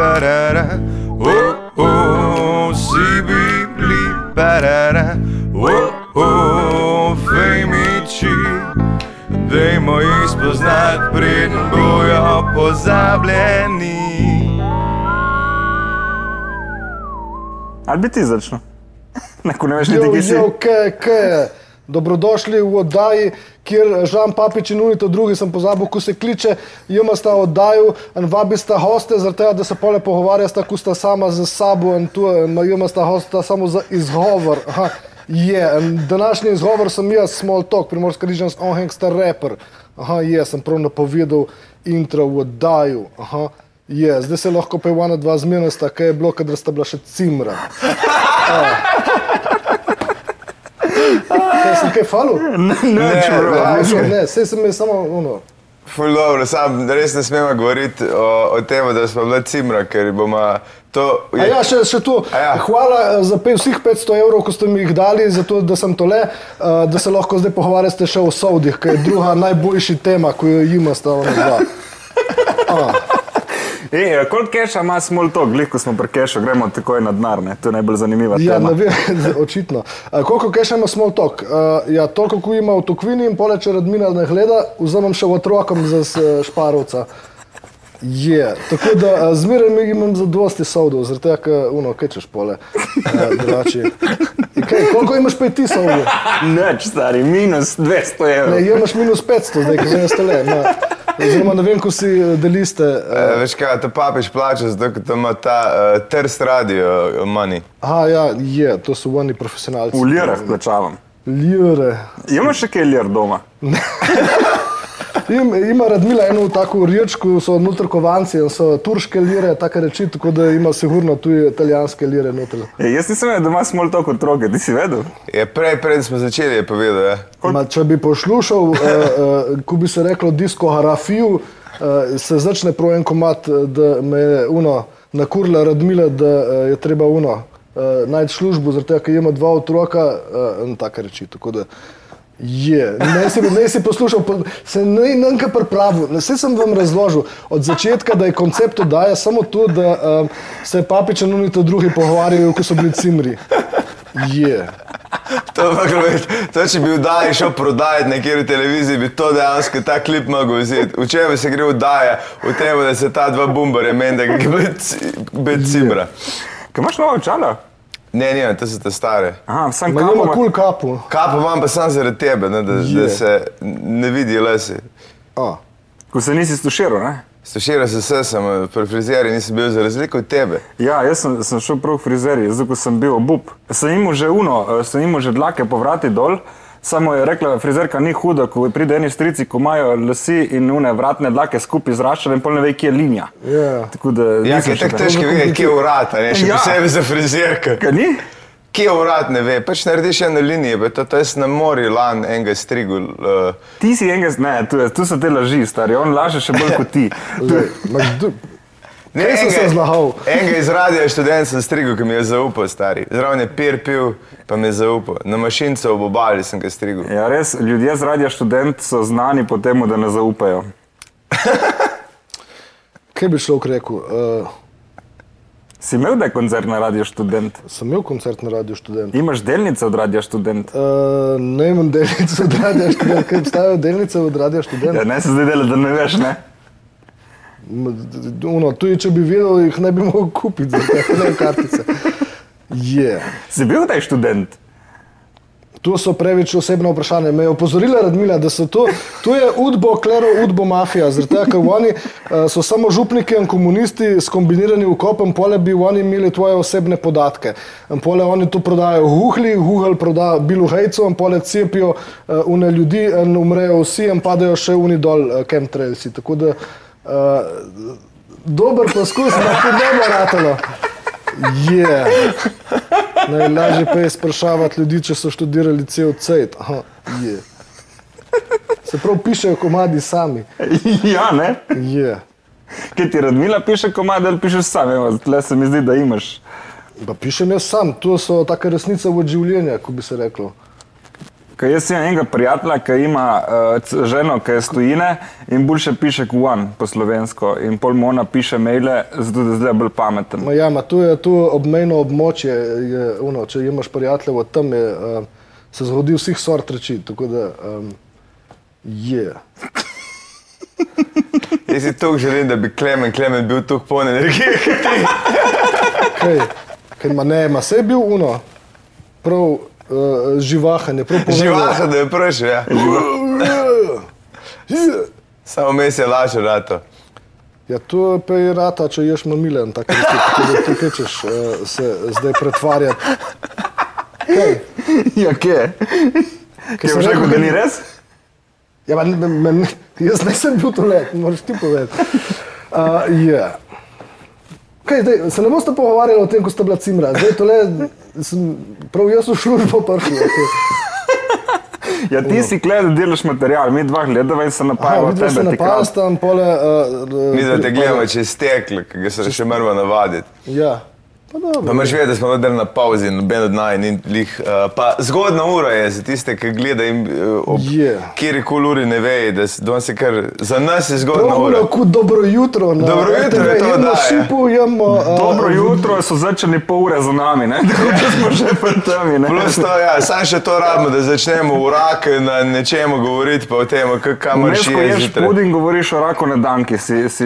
parara, oh, oh, si bili, parara, oh, oh, fejmiči. Dajmo jih spoznati, preden bojo pozabljeni. Ali bi ti začel? Neko ne veš, niti ki si. jo, ke, ke. Dobrodošli v oddaji, kjer Žan Papič in Unito drugi, sem pozabil, ko se kliče, jima sta oddajo in vabi sta hoste, zaradi tega, da se pole pogovarja, sta ko sta sama z sabo in tu, in jima sta hosta samo za izgovor. Aha, je, in današnji izgovor sem jaz, Small Talk, primorska rižans, onhengster rapper. Aha, je, sem prav napovedal intro v oddajo. Aha, je, zdaj se lahko pe ena, dva zmenesta, kaj je bilo, kadar sta bila še cimra. Kaj sem kaj falil? Ne, Ne, ne. Ne, sej sem jaz samo ono. Ful dobro, sam res ne smemo govoriti o, o tem, da smo bili cimra, ker bomo to. A ja, še, še tu. A ja. Hvala eh, za pe- vseh 500 evrov, ko ste mi jih dali, zato da sem tole, eh, da se lahko zdaj pogovarjate še o Saudih, ki je druga najboljša tema, ko jo jima sta ona dva. A, Ej, koliko keša ima small talk, glih, ko smo pri kešu, gremo takoj na denar, to je najbolj zanimiva Ja, tema. ne vem, očitno. A, koliko še ima small talk? Uh, ja, toliko, ko ima v Tokvini in pole, če Radmina ne gleda, vzamem še v otrokom za s- šparovca. Je, tako da zmeraj imam zadosti sodov, zaradi tega, ker, uno, kaj češ pole, drugače. Kaj, koliko imaš pa ti sodov? Neč, stari, minus 200 Ne, evrov. imaš minus 500, zdaj, ko sem stole. Oziroma, ne vem, ko si eh, deliste. Uh, Uh, veš kaj, to papiš plača, zato ker ima ta uh, trst radio uh, money. aha, ja, je, to so oni profesionalci. V lirah plačavam. Lire. Imaš še kaj lir doma? Im, ima Radmila eno tako riječko, so noter kovanci, in so turške lire, tako reči, tako da ima sigurno tudi italijanske lire noter. Ej, jaz nisem vedel, da ima small talk otroke, ti si vedel? Je prej, preden smo začeli, je povedal. Ja. Ma, če bi poslušal, uh, uh, ko bi se reklo diskografijo, uh, se začne prav en komat, eh, da me je uno nakurla Radmila, da uh, je treba uno uh, najti službo, tega, ker ima dva otroka uh, in tako reči. Tako da je, ne si, ne si poslušal, se ne nekaj pripravil. Vse sem vam razložil od začetka, da je koncept oddaje samo to, da um, se papič in unito drugi pogovarjajo, ko so bili cimri. Je. To, pa, gled, to, če bi vdaj šel prodajati na kjer televiziji, bi to dejansko ta klip mogel vzeti. V čem se gre vdaja? V tem, da se ta dva bumbarja menda, ki je bil cimra. Kaj imaš novo očala? Ne, ne, to so te stare. Aha, sam kapo. ima ima- kul cool kapu. Kapo imam pa samo zaradi tebe, ne, da, Je. da se ne vidi lesi. A. Ko se nisi stuširal, ne? Stuširal sem se, sem eh, pri frizerju nisem bil za razliko od tebe. Ja, jaz sem, sem šel prav k frizerju, zato ko sem bil obup. Sem imel že uno, eh, sem imel že dlake povrati dol, samo je rekla, frizerka ni huda, ko pride eni strici, ko imajo lasi in une vratne dlake skupaj zraščene in pol ne ve, kje je linija. Ja. Tako da Ja, ker je tako težko vedeti, kje je urat, a ne še Ja. posebej za frizerka. Kaj ni? Kje je urat, ne ve, pač narediš eno linijo, pa to, to jaz na morju lan enega strigul. Uh, Ti si enega, ne, tu, tu so te laži, stari, on laže še bolj kot ti. Kdo- Ne, Kaj sem se zlahal? Enega iz radia študent sem strigel, ki mi je zaupal, stari. Zraven je pir pil, pa mi je zaupal. Na mašincu ob obali sem ga strigel. Ja, res, ljudje z radia študent so znani po tem, da ne zaupajo. Kaj bi človek rekel? Uh, Si imel da koncert na radio študent? sem imel koncert na Radio Študent. Imaš delnice od radia študent? Uh, ne imam delnice od Radio Študent. Kaj obstajajo delnice od Radio Študent? Ja, ne se zdaj dela, da ne veš, ne? Uno, tudi če bi vedel, jih ne bi mogel kupiti, zato ne kartice. Je. Si bil taj študent? To so preveč osebna vprašanja. Me je opozorila Radmila, da so to, to je udbo, klero, udbo mafija. Zaradi tega, ker oni uh, so samo župniki in komunisti skombinirani v kopem, pole bi oni imeli tvoje osebne podatke. In pole oni tu prodajajo huhli, huhel proda Bilu Hejcu in pole cepijo uh, une ljudi in umrejo vsi in padajo še uni dol uh, chemtrailsi. Tako da uh, dober poskus, ampak ne bo ratalo. Je. Najlažje pa je sprašavati ljudi, če so študirali cel cajt. Aha, je. Se prav pišejo komadi sami. ja, ne? Je. Kaj ti Radmila piše komade ali pišeš sam? Evo, tle se mi zdi, da imaš. Pa pišem jaz sam, to so taka resnica od življenja, ko bi se reklo. Kaj jaz imam enega prijatelja, ki ima uh, ženo, ki je stojine in bolj še piše kuan po slovensko. In pol mu ona piše maile, zato da zdaj bolj pameten. Ma ja, ma tu je tu obmejno območje, je, uno, če imaš prijateljev, tam je, uh, se zgodi vseh sort reči, tako da um, je. Jaz si tukaj želim, da bi Klemen, Klemen bil tukaj poln energije. kot ti. Kaj, kaj ma ne, ma se je bil uno, prav uh, živahen, je prav povedal. Živaha, da je prši, ja. Samo mes je lažje rato. Ja, to pa je rata, če ješ mamilen, tako da ti kečeš uh, se zdaj pretvarjati. Kaj? Ja, kje? Kaj sem boš rekel, da ni res? Ja, pa, men, men, jaz nisem bil to let, moraš ti povedati. Uh, yeah. Kaj, zdaj, se ne boste pogovarjali o tem, ko sta bila cimra. Zdaj, tole, sem, prav jaz v službo prišel. Okay. Ja, ti si kled, da delaš material, mi dva gledava in se Aha, napajamo sem tebe. na ti krad. pastam, pole... Uh, Mi da te gledamo čez steklo, ki ga se še moramo navaditi. Ja, pa moraš vedeti, da smo odrli na pauzi, noben od naj ni lih. Uh, pa zgodna ura je za tiste, ki gledajo in uh, ob Je. kjer koli uri ne ve, da s- danes je kar, za nas je zgodna Prav ura. kot dobro jutro. Na Dobro jutro je to, da, ja. šipu, jemo... Uh, Dobro jutro, so začeli pol ure za nami, ne? tako da smo že pred temi. ne. Plus to, ja, sam še to rabimo, da začnemo v rak na nečemu govoriti, pa o tem, kam ko je ješ zjutraj. puding, govoriš o raku na danki. Si, si...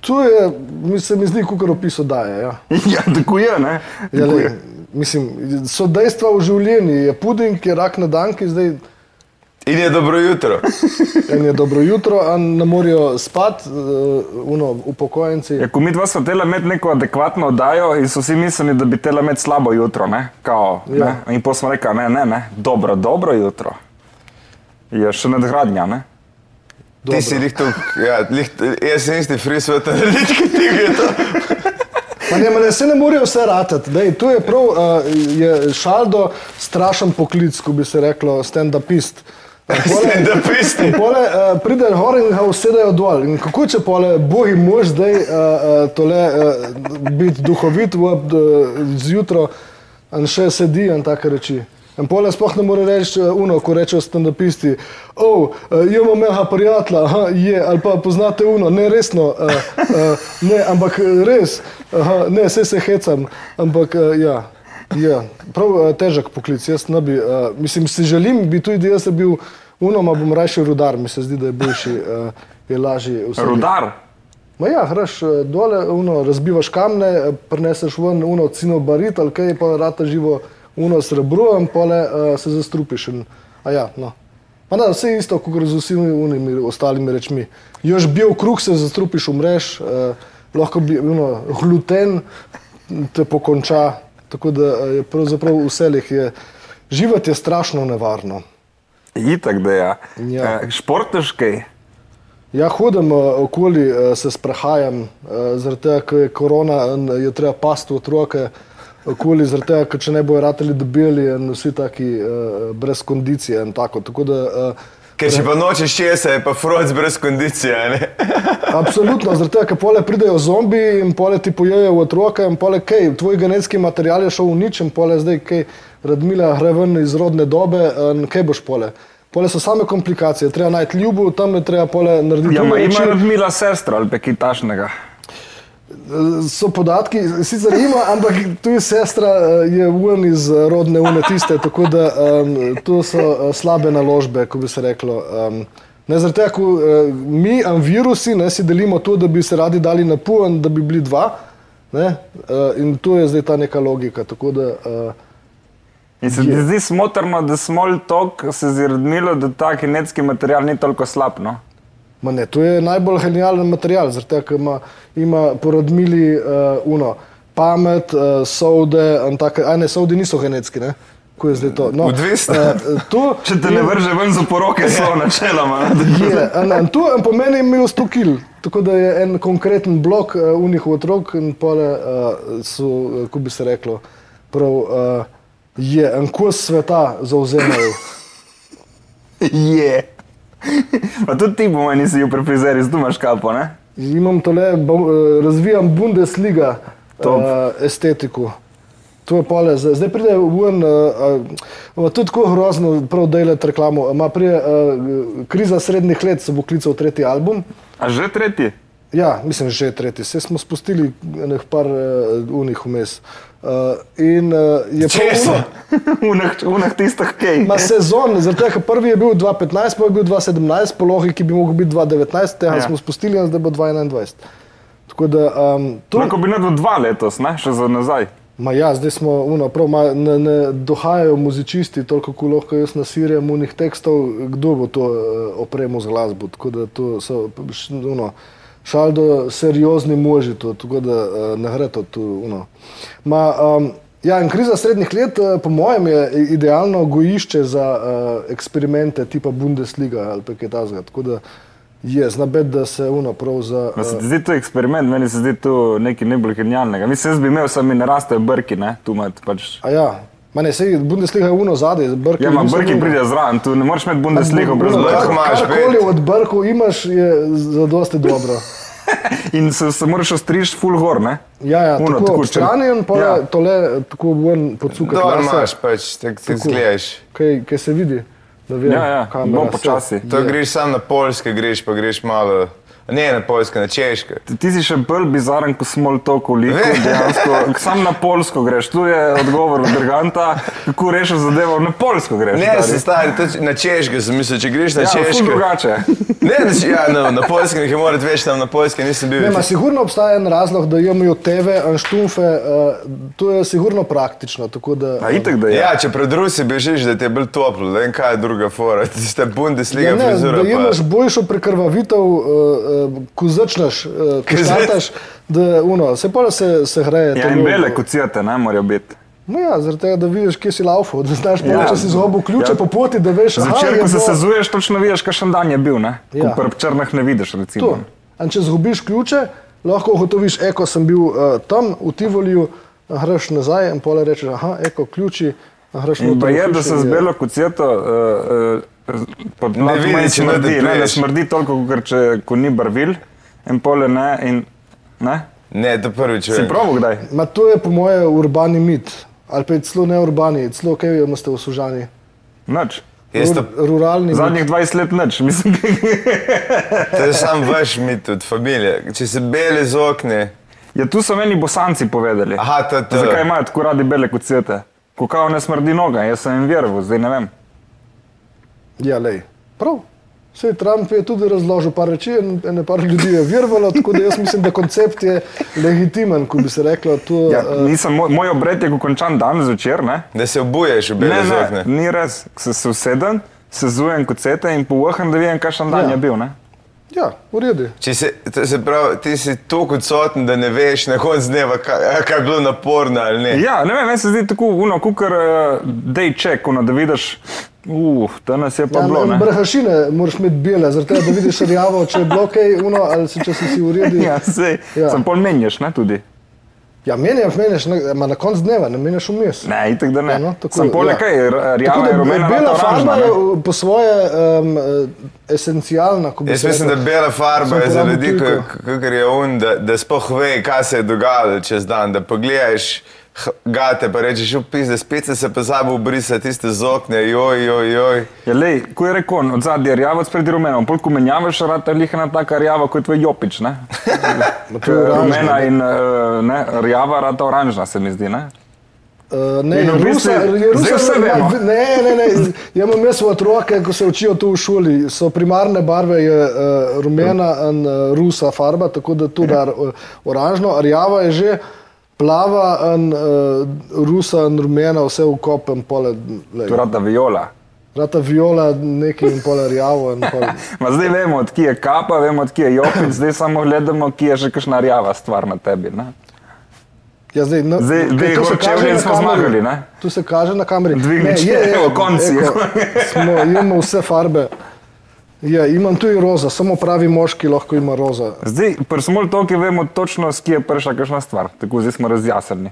Tu je, mi se mi zdi, kot opiso daje. Ja. Ja, tako je, ne? Ja, Tako lej, je. mislim, so dejstva v življenju. Je puding, je rak na danki, zdaj In je dobro jutro. en je dobro jutro, a ne morajo spati, uh, uno, upokojenci. Ja, ko mi dva smo htela imeti neko adekvatno oddajo in so vsi mislili, da bi htela imeti slabo jutro, ne? Kao, Ja. ne? In pa smo rekli, ne, ne, ne, dobro, dobro jutro. Je še nadgradnja, ne? Ti si lih tu, ja, lih, jaz sem isti sveta narediti, kot ti je to. Pa ne, ma ne, se ne morejo vse ratati. Dej, to je prav, uh, je šaldo strašen poklic, ko bi se reklo, stand-upist. Stand-upisti. Pole, uh, pridejo gor in ga usedejo dol. In kako če pole, bogi mož zdaj uh, uh, tole uh, biti duhovit v, uh, zjutro in še sedi in take reči. In pole sploh ne more reči uh, uno, ko rečejo stand-upisti, oh, uh, imamo mega prijatelja, aha, je, ali pa poznate uno, ne resno, uh, uh, ne, ampak uh, res, aha, ne, vse se hecam, ampak uh, ja. Ja, prav uh, težek poklic. Jaz ne bi, uh, mislim, si želim, bi tudi jaz bil unoma, bom raje rudar, mi se zdi, da je boljši, uh, je lažji. Rudar. Ma ja, eh, dole, uno, razbivaš kamne, eh, prineseš ven uno cino barit ali kaj, pa rata živo uno srebro in pole uh, se zastrupiš. In, a ja, no. Pa da, vse isto, kot z vsemi unimi ostalimi rečmi. Još bil kruh se zastrupiš, umreš, uh, lahko bi, uno, gluten te pokonča, tako da eh, je pravzaprav vselih je, živeti je strašno nevarno. Itak da ja. Ja. Eh, Športeš kaj? Ja, hodim uh, okoli, se sprehajam, zaradi tega, ker je korona in je treba pasti otroke okoli, zaradi tega, ker če ne bojo rateli debeli in vsi taki brez kondicije in tako. tako da, Ker če pa nočeš česa, je pa froc brez kondicije. a Ne? Absolutno, zaradi tega, ker pole pridejo zombi in pole ti pojejo v otroke in pole kaj, tvoj genetski material je šel v nič in pole zdaj kaj, Radmila gre ven iz rodne dobe in kaj boš pole. Pole so same komplikacije, treba najti ljubo, tam je treba pole narediti. Ja, ma ima. Radmila sestra ali pa kaj tašnega. So podatki, sicer ima, ampak tu je sestra, eh, je ven iz eh, rodne une tiste, tako da um, to so eh, slabe naložbe, ko bi se reklo. Um, ne, zaradi tega, ko uh, mi, um, virusi, ne, si delimo to, da bi se radi dali na in da bi bili dva. Ne, uh, in to je zdaj ta neka logika. Tako da, uh, In se ti Je. zdi smotrno, da small talk se zdi Radmilo, da ta genetski material ni toliko slab, no? Ma ne, to je najbolj genijalen material, tega, ker ima, ima porodmili uh, uno, pamet, uh, sode, in take, a ne, sodi niso genetski, ne? Ko je zdaj to? No, Odvisno. eh, to Če te ne vrže ven za poroke, so načeloma. je, in, in to in po meni je imel 100 kil, tako da je en konkreten blok uh, unih otrok in pole uh, so, uh, ko bi se reklo, prav uh, je en kos sveta zauzemajo. Je. Pa tudi ti po meni si bil pri frizerju, zdaj imaš kapo, ne? Imam tole, bo, eh, razvijam Bundesliga Top. uh, estetiko. To je pole, zdaj pride ven, uh, uh, tudi tako grozno, prav delati reklamo. Ma prije uh, kriza srednjih let, se bo klical tretji album. A že tretji? Ja, mislim, že tretji. Vse smo spustili nekaj par uh, unih vmes. Uh, in uh, je Unah, unah tistih kaj. Ma sezon, zato ker prvi je bil 2015, pa je bil 2017, po logiki bi mogel biti 2019, tega Ja. smo spustili, in zdaj bo 2021. Tako da um, to, Lahko bi naredil dva letos, ne? še za nazaj. ma ja, zdaj smo, uno, prav, ma, ne, ne dohajajo muzičisti, toliko kot lahko jaz nasirjam unih tekstov, kdo bo to uh, opremo z glasbo. Tako da to so, uno, šaldo seriozni moži, to, tako da uh, ne gre to tu. Uno. Ma, um, Ja, in kriza srednjih let, eh, po mojem, je idealno gojišče za uh, eksperimente tipa Bundesliga ali pa kaj takega. Tako da je znabed, da se uno prav za. Ma se Uh, ti zdi to eksperiment, meni se zdi to nekaj najbolj genialnega. Mislim, jaz bi imel, sami ne rastejo brki, ne, tu med pač. a ja, ma ne, sej Bundesliga je uno zadaj, brki. Ja, niso brki pride zraven, tu ne moreš imeti Bundesligo brez imaš, Karkoli od brkov imaš, je za dosti dobro. In se, se moraš ostriž full gor, ne? Ja, ja, Uno, tako, tako če- strani in pa ja. ja. tole tako ven podsukati. Dol lase, imaš, pač, ti Tako. zgledaš. Kaj, kaj se vidi, da vem, Ja, ja, kamera, bom vse. počasi. To greš sam na polske, greš pa greš malo, ne na polske, na češke. Ti, ti si še bolj bizaren, ko smo to koliko. Sam na polsko greš, tu je odgovor od Drganta, kako rešiš zadevo, na polsko greš. Ne, stari. se stari, to, na češke sem mislil, če greš na ja, ful češke. drugače. Ne, na, ja, no, na polskem jih je morat več, tam na polskem nisem bil. Ne, ma, sigurno obstaja en razlog, da imajo TV in štumfe, uh, to je sigurno praktično. tako Da, A itek da je. Ja, če pred Rusi bežiš, da ti je bolj toplo, da vem kaj je druga fora, ti ste Bundesliga Ja, ne, frizura. da pa- imaš boljšo prekrvavitev, uh, ko začneš, uh, ko startaš, da uno, se pa se, se hreje. Ja, in bele kocirate, ne morajo biti. No ja, zaradi tega, da vidiš, kje si laufal, da znaš, Ja. ja. če si izgubil ključe Ja. po poti, da veš, aha, Zvečer, je ko se sezuješ, točno veš, kakšen dan je bil, ne? Ja. Ko pri črnih ne vidiš, recimo. To. In če zgubiš ključe, lahko ugotoviš, eko sem bil uh, tam v Tivoliju, greš nazaj in pole rečeš, aha, eko ključi. Pa je, da se z belo kocijeto uh, uh, pod Ne vidi, če smrdi, ne, ne smrdi toliko, kot če ko ni barvil, in pole ne. In, ne? Ne, to prvič Si prav kdaj? Ma to je po moje urbani mit, ali pa je celo ne urbani, celo kaj imate v Sužani. To, Rur, ruralni. Zadnjih 20 let nič, mislim. to je sam vaš mit od familije. Če se beli z okne, Ja, tu so meni bosanci povedali. aha, to je to. Zakaj imajo tako radi bele kocete? Ko kao ne smrdi noga, jaz sem jim verjel, zdaj ne vem. Ja, lej. Prav. Vse Trump je tudi razložil par reči, in ene par ljudi je virvalo, tako da jaz mislim, da koncept je legitimen, ko bi se reklo. To, Ja, eh, nisem, moj, moj obred je ko končan dan zvečer, ne? Da se obuješ v beli Ne, z ne, okne. ni res. Se, se usedem, se zujem kocete in povoham, da vidim, kakšen dan Ja. je bil. Ne? Ja, v redu. Če se, se pravi, ti si toliko odsoten, da ne veš na koncu dneva, kaj, kaj je bilo naporno ali ne. Ja, ne vem, meni se zdi tako, uno, kukar uh, day check, uno, da vidiš, uf, danes je pa Ja, bilo. ne, Ne? brhašine moraš imeti bele, zaradi tega, da vidiš rjavo, če je bilo kaj, uno, ali si, če si si uredi. Ja, sej, ja. Ja. Sem pol menjaš, ne tudi. Ja, menjaš, menjaš, ne, ma na koncu dneva, ne menjaš vmes. Ne, itek da ne. Ja, no, tako, Sem pol ja. kaj, r- Tako rjava je rumena, bela rata farba je ne. uh, po svoje um, esencialna. ko bi Jaz mislim, da bela farba je za ljudi, kot je un, da, da sploh ve, kaj se je dogajalo čez dan. Da pogledaš gate, pa rečeš, upis, da spet se pozabil brisati tiste z okne, joj, joj, joj. Ja, lej, ko je rekel, on, od zadnje je rjava, od spredi rumena, pol ko menjavaš, rata je lihana taka rjava kot tvoj jopič, ne? To je Rumena ne. in uh, ne, rjava, rata oranžna se mi zdi, ne? Uh, ne, In v bistvu- Rusa, je zdaj Rusa, vse vemo. ne, ne, ne, ja imam jaz otroke, ko se učijo tu v šoli, so primarne barve je uh, rumena in uh, rusa farba, tako da tudi ar, uh, oranžno, rjava je že plava in uh, rusa in rumena, vse v kopem, pole, je lej, rata viola. rata viola, nekaj in pole rjavo. In pol, Ma zdaj vemo, od kje je kapa, vemo, od kje je jopič, zdaj samo gledamo, kje je še kakšna rjava stvar na tebi. Ne? ja, zdaj, no, Zdaj- kaj, zdaj kaže čevlje na smo zmagali, ne? Tu se kaže na kameri. Dvigni Ne, je, je, v konci. eko, Smo, imamo vse farbe. Ja, imam tudi roza, samo pravi moški lahko ima roza. Zdaj, pri small talki vemo točno, s kje je prišla kakšna stvar. Tako zdaj smo razjasnili.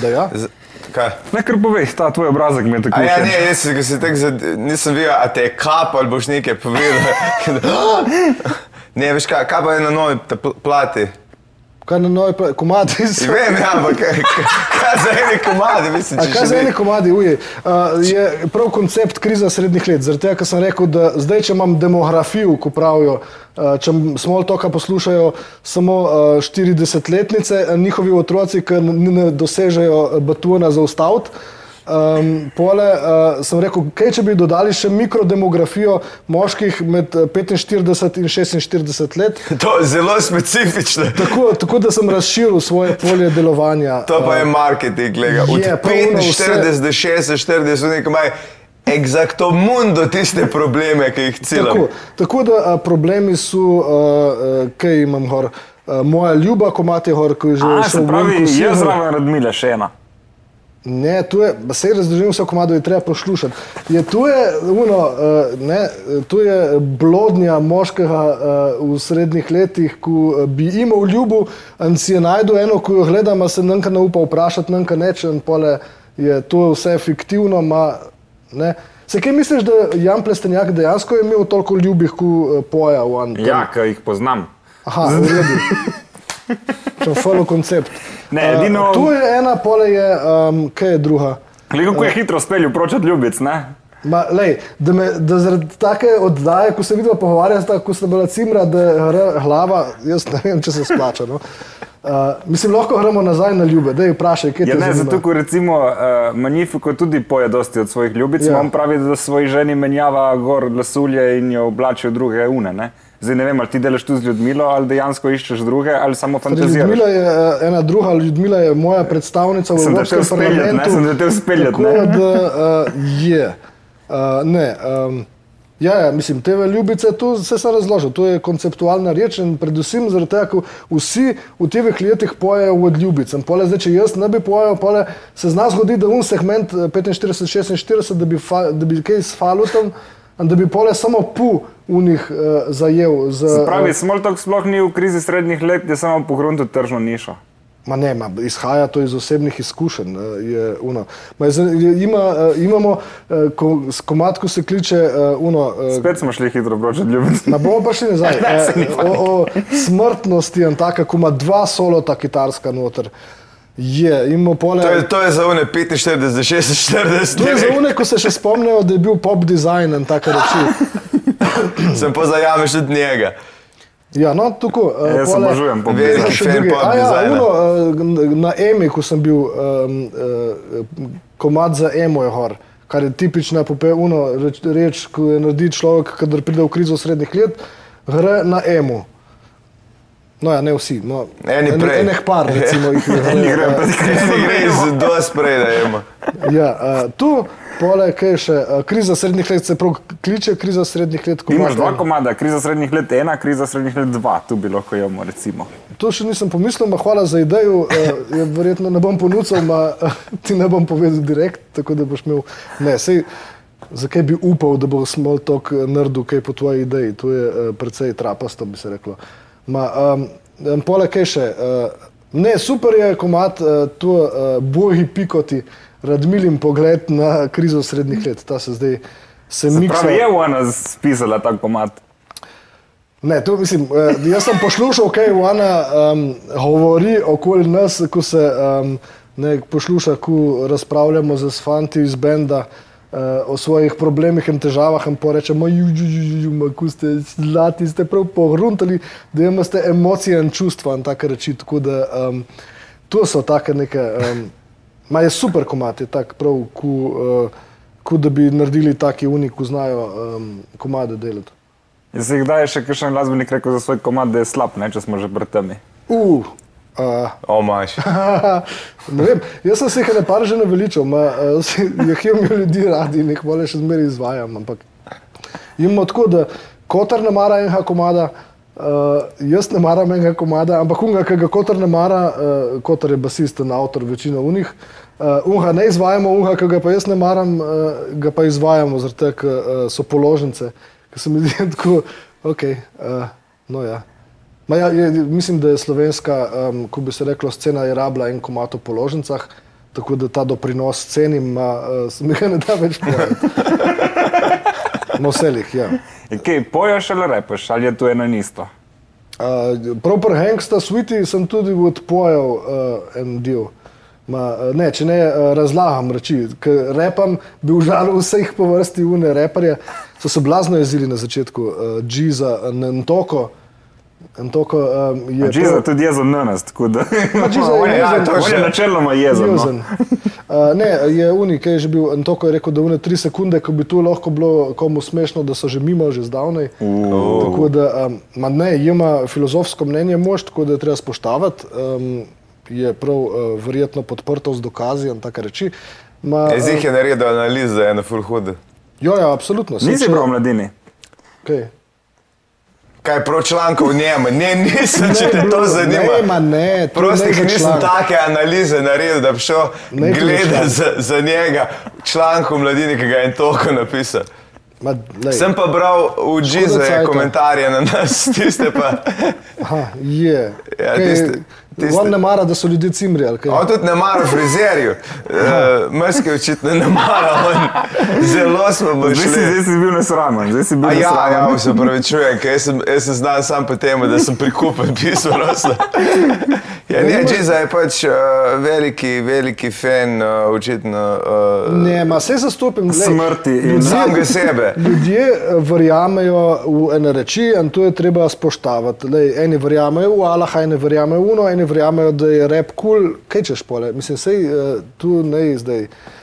Da ja? Z, kaj? Ne, kar povej, ta tvoj obrazek mi je tako ja, všeč. ne, jaz se, se tak zad, nisem videl, a te je kap ali boš nekaj povedal. ne, veš kaj, kaj pa je na novi plati? Kaj na nove so? Vem, ja, ampak kaj, za ene komade, mislim, kaj za ne- eni komadi, uje, uh, je prav koncept kriza srednjih let. Zaradi tega, ker sem rekel, da zdaj, če imam demografijo, ko pravijo, uh, če small talka poslušajo samo uh, 40-letnice, uh, njihovi otroci, ki ne dosežejo batuna za ustaviti. Um, pole uh, sem rekel, kaj če bi dodali še mikrodemografijo moških med eh, 45 in 46 let, To je zelo specifično. tako, tako da sem razširil svoje polje delovanja. To pa je marketing, lega. Od Je, pa ono vse- 45 do 46, nekaj imajo eksakto mundo tiste probleme, ki jih Tako, cilamo. tako da a, problemi so, a, a, kaj imam gor, a, moja ljuba, ko imate gor, ko je že A, šel se pravi, jaz zraven Radmile še ena. Ne, tu je, se razdržim vse komado, je treba poslušati. Je tu je, uno, uh, ne, tu je blodnja moškega uh, v srednjih letih, ko uh, bi imel ljubo in si je najdel eno, ko jo gledam, a se nanka ne upa vprašati, nanka neče in pole je to vse fiktivno. Ma, ne. Se kaj misliš, da Jan Plestenjak dejansko je imel toliko ljubih, ko uh, poja v Anu? Ja, ki jih poznam. Aha, v redu. Še follow koncept. Ne, Uh, edino- Tu je ena, pole je, um, kaj je druga. Glej, kako je hitro speljal proč od ljubic, ne? Ma, lej, da, me, da zaradi take oddaje, ko se vidva pogovarjata, ko sta bila cimra, da gre glava, jaz ne vem, če se splača. No. Uh, mislim, lahko gremo nazaj na ljube, da je vprašaj, kaj Ja, te ne, zanima. zato, ko recimo uh, Magnifico tudi poje dosti od svojih ljubic, Ja. ja. on pravi, da svoji ženi menjava gor lasulje in jo oblači v druge une. Ne? Zdaj ne vem, ali ti delaš tu z Ljudmilo, ali dejansko iščeš druge, ali samo Torej, fantaziraš. Ljudmila je uh, ena druga, Ljudmila je moja predstavnica v Sem te Evropskem hotel speljati, ne, parlamentu. sem te hotel speljati, Tako ne. da uh, je. Uh, ne, um, ja, ja, mislim, te ljubice, to se sem razložil, to je konceptualna reč in predvsem zaradi tega, ker vsi v teh letih pojejo od ljubic. Pole, zdaj, če jaz ne bi pojel, pole, se zna zgodi, da un segment eh, 45-46, da bi, fa, da bi kaj s falutom, in da bi pole samo pu v njih uh, zajel. Z, Se pravi, eh, Smoltok sploh ni v krizi srednjih let, je samo pogruntil tržno nišo. Ma ne, ma, izhaja to iz osebnih izkušenj. eh, Je, uno. Ma, je, je, ima, eh, imamo eh, ko, s komatko se kliče uh, uno. eh, Spet smo šli hitro proč od ljubic. Ma bomo pa šli nazaj. Ne, Eh, o, o smrtnosti in tako, ko ima dva solota kitarska noter. Je, imamo pole. To je, to je za one 45 do 46. To je za une, ko se še spomnijo, da je bil pop design in take reči. Sem pa zajameš tudi njega. Ja, no, tako. eh, Jaz pole- obožujem pop Veliki design. Še fan drugi. pop A ja, uno, eh, na Emi, ko sem bil, um, uh, komad za Emo je gor, kar je tipična popevna reč, reč, ko je naredi človek, kadar pride v krizo srednjih let, gre na Emu. No, ja, ne vsi. No, Eni en- prej. Enih par, recimo, jih je. Eni grejo pa Ne gre z dosti prej, da jemo. Ja, uh, tu, pole, kaj še, uh, kriza srednjih let se prav kliče, kriza srednjih let. komad Imaš dva komada, kriza srednjih let ena, kriza srednjih let dva, tu bi lahko jemo recimo. To še nisem pomislil, ma hvala za idejo. Uh, verjetno ne bom ponudil, ma uh, ti ne bom povedal direkt, tako da boš imel. Ne, sej, zakaj bi upal, da bo small talk naredil kaj po tvoji ideji? To je uh, precej trapasto, bi se reklo. Ma, um, pole kaj še. Uh, ne, super je komat, uh, to uh, boji pikoti, radmilim pogled na krizo srednjih let. Ta se zdaj se miksa. Pravi, je ona spisala ta komad. Ne, to mislim, eh, jaz sem poslušal, kaj ona um, govori okoli nas, ko se um, ne, posluša, ko razpravljamo z fanti iz benda uh, o svojih problemih in težavah in porečemo, kako ste zlati, ste prav pogruntali, da imate emocije in čustva in take reči. Tako da um, to so take neke, um, ma je super komat, je tak prav, ko, uh, ko da bi naredili taki unik, ko znajo um, komade delati. Je se kdaj še kakšen glasbenik rekel za svoj komad, da je slab, ne, če smo že pred temi? Uh, uh, O, maš. ne vem, jaz sem se jih ne par že naveličal, jih imam ljudi radi in jih bolje še zmeraj izvajam. Ampak imamo tako, da kotar ne mara enega komada, uh, jaz ne maram enega komada, ampak unga, ki ga kotar ne mara, uh, kotar je basist in avtor večino unih. Uh, unga ne izvajamo, unga, ki ga pa jaz ne maram, uh, ga pa izvajamo, zaradi tega, ker uh, so položnice, ki se mi zdi tako, ok. Uh, no ja. Ma ja, je, mislim, da je slovenska, um, ko bi se reklo, scena je rabila en komat o položnicah, tako da ta doprinos cenim, ma, uh, se mi ga ne da več povedati. Na vselih, ja. Kaj, poješ ali repeš, ali je to eno in isto? Uh, pri Hangsta Sweetie sem tudi odpojal uh, en del. Ma, uh, ne, če ne uh, razlagam reči, ker repam, bi užalil vseh po vrsti une reperje. So se blazno jezili na začetku, uh, Džiza, Ntoko. Ntoko um, je. Džiza prav- tudi jezen na nas, tako da. Džiza je On je- jezen. to je On je načeloma jezen. no. Uh, ne, je unik, ki je že bil Antoko je rekel, da une tri sekunde, ko bi to lahko bilo komu smešno, da so že mimo, že zdavnaj. Tako da, um, ma ne, ima filozofsko mnenje mož, tako da je treba spoštovati. Um, je prav uh, verjetno podprto z dokazi in take reči. Ma, Jezik je naredil analizo, eno full hude. Jo, ja, absolutno. Saj, Nisi prav mladini. Kaj? Kaj prav člankov njemu? Ne, nisem, če te to zanima. ma ne, to Prosti, ne ker nisem take analize naredil, da bi šel gledati za, za njega članek v mladini, ki ga je toliko napisal. Ma, lej. Sem pa bral v cajta. komentarje na nas, tiste pa. Aha, je. Ja, Kaj, tiste- On ne mara, da so ljudje cimri. ali kaj? On tudi ne mara frizerju. Uh, Mrske očitno ne mara, on zelo smo bili Zdaj si, zdaj si bil nesramen, zdaj si bil A ja, nesramen. ja, se pravi, čujem, ker jaz sem, jaz sem znan sam po tem, da sem prikupen pisal. rosno. Ja, ne, Džiza je pač uh, veliki, veliki fan, uh, očitno. Uh, Ne, ma se zastopim. glej, Smrti in- Samega sebe. Ljudje verjamejo v ene reči in to je treba spoštovati. Lej, eni verjamejo v Allaha, eni verjamejo v Uno, eni verjamejo, da je rep kul, cool. kaj češ pole. Mislim, sej uh, tu ne je zdaj. Uh,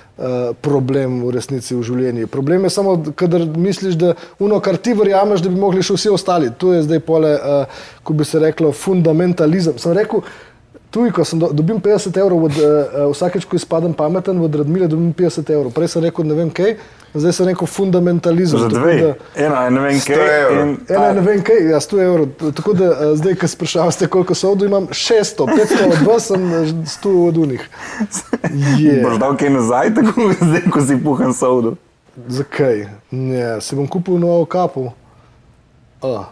problem v resnici v življenju. Problem je samo, kadar misliš, da ono, kar ti verjameš, da bi mogli še vsi ostali. To je zdaj pole, ko bi se reklo, fundamentalizem. Sem rekel, tuj, ko sem do, dobim 50 evrov, od, uh, vsakeč, ko izpadem pameten, od Radmile dobim 50 evrov. Prej sem rekel, ne vem kaj, zdaj sem rekel fundamentalizem. Za dve, da- ena, ne vem 100 kaj. in- Ena, ne vem kaj, ja, 100 evrov. Tako da uh, zdaj, ko sprašujete, ste, koliko so od imam 600, 500 od vas, sem eh, 100 od unih. Je. Boš dal kaj nazaj, tako zdaj, ko si puhan sodu. Zakaj? Ne, si bom kupil novo kapo. Oh.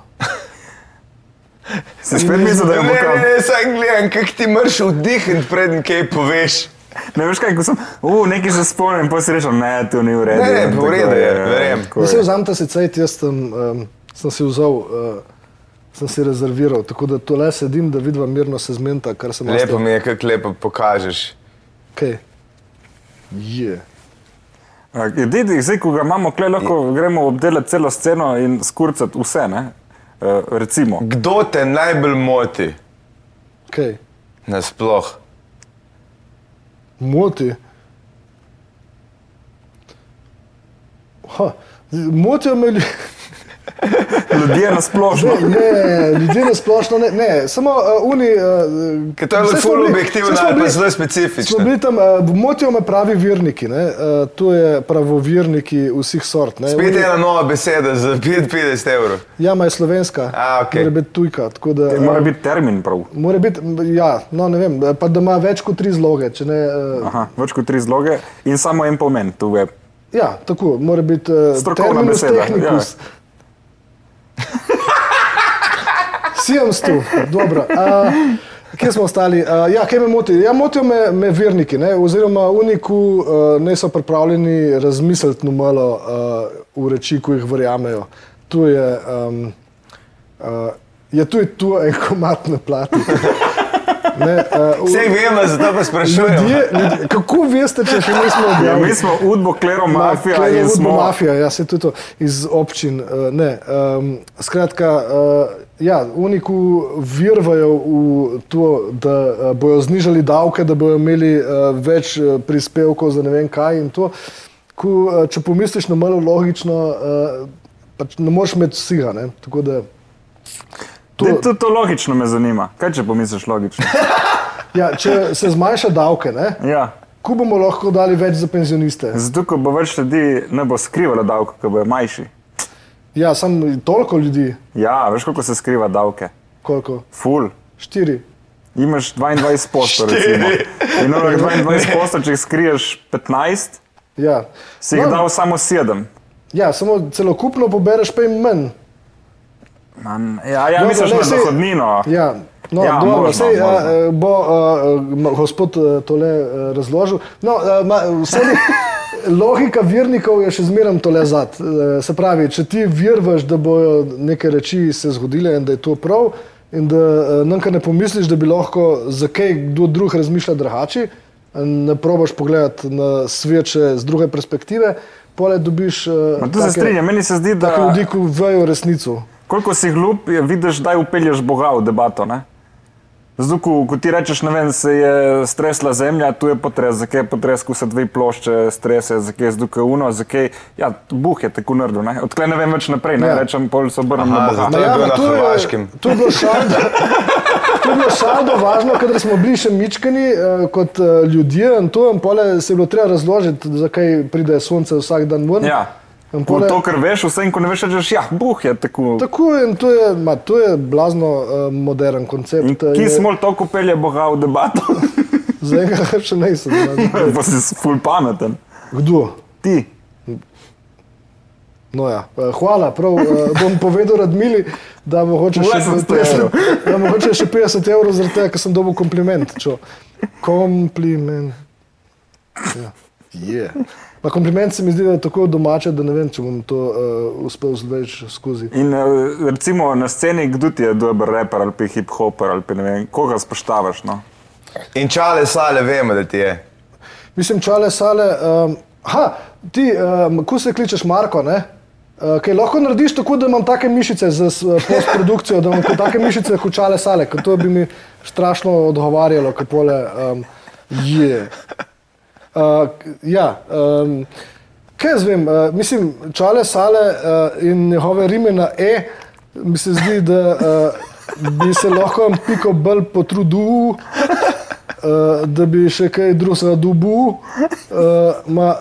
Si spet mislil, da je Ne, bo ne, ne, sam gledam, kak ti mrš vdihniti, preden kaj poveš. Ne veš kaj, ko sem, uh, nekaj se spomnim, pa si rečem, ne, to ni v redu. Ne, ne, v redu je, verjamem. tako Da se je. vzamete si cajt, jaz sem, um, sem si vzel, uh, sem si rezerviral, tako da tole sedim, da vidim mirno se zmenta, kar sem Lepo mi je, kako lepo pokažeš. Kaj? Je. A, Didi, zdaj, ko ga imamo, kle, lahko gremo obdelati celo sceno in skurcati vse, ne? Uh, recimo. Kdo te najbolj moti Kaj? nasploh? Moti. Ha, motijo me ljudje. Ljudje na splošno. Ne, ne, ljudje na splošno ne, ne. samo uh, uni. Uh, Ker to je zelo objektivno, ali pa zelo specifično. Smo bili tam, uh, motijo me pravi virniki, ne, uh, to je pravovirniki vseh sort. Ne. Spet uni, ena nova beseda za 55 evrov. Ja, ma je slovenska, A, okay. mora biti tujka. Da, uh, mora biti termin prav. Mora biti, ja, no ne vem, pa da ima več kot tri zloge. Ne, uh, Aha, več kot tri zloge in samo en pomen, tu je. Ja, tako, mora biti uh, strokovna beseda. Tehnikus, ja. 700, dobro. Uh, Kje smo ostali? Uh, ja, kaj me moti? Ja, motijo me, me verniki, ne? oziroma uniku uh, niso pripravljeni razmisliti malo uh, v reči, ko jih verjamejo. Tu je, um, uh, je tu, je tu en komat na plati. Ne, uh, Vse vemo, zato pa sprašujem. ljudje, ljudje, kako veste, če še nismo Ja, objavili? mi smo Udbo, Klero, Mafija Ma, in smo. Mafija, ja, se tudi to iz občin. Uh, ne, um, skratka, uh, ja, uniku virvajo v to, da uh, bojo znižali davke, da bojo imeli uh, več uh, prispevkov za ne vem kaj in to. Ko, uh, če pomisliš na malo logično, uh, pač ne moreš imeti vsega. Tako da To, to, to logično me zanima. Kaj če pomisliš logično? Ja, če se zmanjša davke, ne, Ja. ko bomo lahko dali več za penzioniste? Zato, ko bo več ljudi ne bo skrivalo davke, ko bojo manjši. Ja, samo toliko ljudi, Ja, veš, koliko se skriva davke? koliko? Ful. Štiri. Imaš 22 postov, recimo. In onih 22 postov, če jih skriješ 15, Ja. si jih No, dal samo 7. Ja, samo celokupno pobereš pa jim manj. Man, ja, ja Dobro, misliš na sej- dohodnino. Ja, no, Ja, dobro, možno, sej, možno. a, bo a, gospod a, tole a, razložil. No, a, ma, vse ni, logika vernikov je še zmeraj tole zad. E, Se pravi, če ti virvaš, da bojo neke reči se zgodile in da je to prav, in da uh, nam ne pomisliš, da bi lahko za kaj kdo drug razmišljal drugače, ne probaš pogledati na sveče z druge perspektive, pole dobiš uh, tu se strinjam, meni se zdi, da ljudi, ki vejo resnico. Koliko si glup, je vidiš, da upelješ Boga v debato. Ne? Zdaj, ko, ko ti rečeš, ne vem, se je stresla zemlja, tu je potres, zakaj je potres, ko se dve plošče strese, zakaj je zdaj uno, zakaj, ja, Bog je tako naredil, ne? odkle ne vem več naprej, ne Ja. rečem, pol se obrnem na Boga. zato- To je ja, bilo na to je- Hrvaškem. To je bilo šaldo. To je bilo šaldo važno, kadar smo bili še mičkani uh, kot uh, ljudje in to in pole se je bilo treba razložiti, zakaj pride sonce vsak dan ven. Ja. Ko pole- to, kar veš, vse in ko ne veš, rečeš, ja, Bog je tako. Tako je, in to je, ma, to je blazno uh, modern koncept. In Ki je- smo toliko pelje Boga v debato, Zaenkrat še nisem. ne. pa si ful pameten. Kdo? Ti. No ja, eh, hvala, prav eh, bom povedal Radmili, da mogoče še, 800 evrov. da mogoče še 50 evrov zaradi tega, ker sem dobil kompliment. Čo. Kompliment. Ja. Yeah. Na kompliment se mi zdi, da je tako domače, da ne vem, če bom to uh, uspel zvleči skozi. In eh, recimo na sceni, kdo ti je dober raper ali pa hip-hoper ali pa ne vem, koga spoštavaš. No? In čale sale vemo, da ti je. Mislim, čale sale. Um, ha, ti, um, ko se kličeš Marko, ne? Uh, kaj lahko narediš tako, da imam take mišice za postprodukcijo, da imam take mišice kot čale sale, ker to bi mi strašno odgovarjalo, kaj pole um, je. Uh, ja, um, kaj jaz vem, uh, mislim, čale sale uh, in njegove rime na E, mi se zdi, da uh, bi se lahko piko bolj potrudil, uh, da bi še kaj drugega dobil. Uh, ma,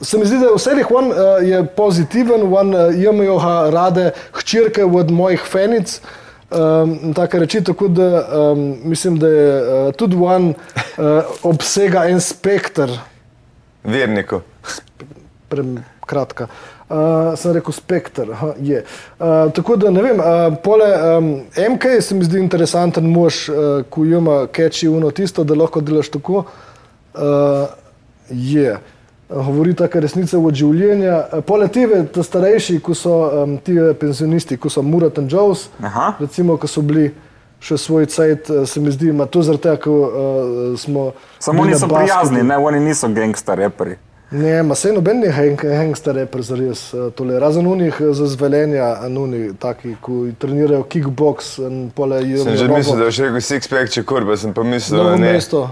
se mi zdi, da vse jih on uh, je pozitiven, on uh, ga rade hčerke od mojih fenic. Um, tako reči, tako da um, mislim, da je uh, tudi on uh, obsega en spektr, Verniku. prekratka. Uh, sem rekel spektr. aha, je. Uh, tako da ne vem, uh, pole um, MK se mi zdi interesanten mož, uh, ko ima keči uno tisto, da lahko delaš tako. Uh, je. Govori tako resnice od življenja. Uh, Pole tebe, ta starejši, ko so um, ti pensionisti, ko so Murat in Jones, Aha. recimo, ko so bili še svoj cajt, uh, se mi zdi, ima to zaradi tega, ker uh, smo. Samo bili oni na so basketu. prijazni, ne, oni niso gangster reperi. Ne, ma se noben ni hang, hangster reper za res eh, tole. Razen unih eh, za zvelenja, nuni taki, ki trenirajo kickbox in pole je. Sem že mislil, da boš rekel six-pack, če kurba, sem pa mislil, da Novo ne. mesto.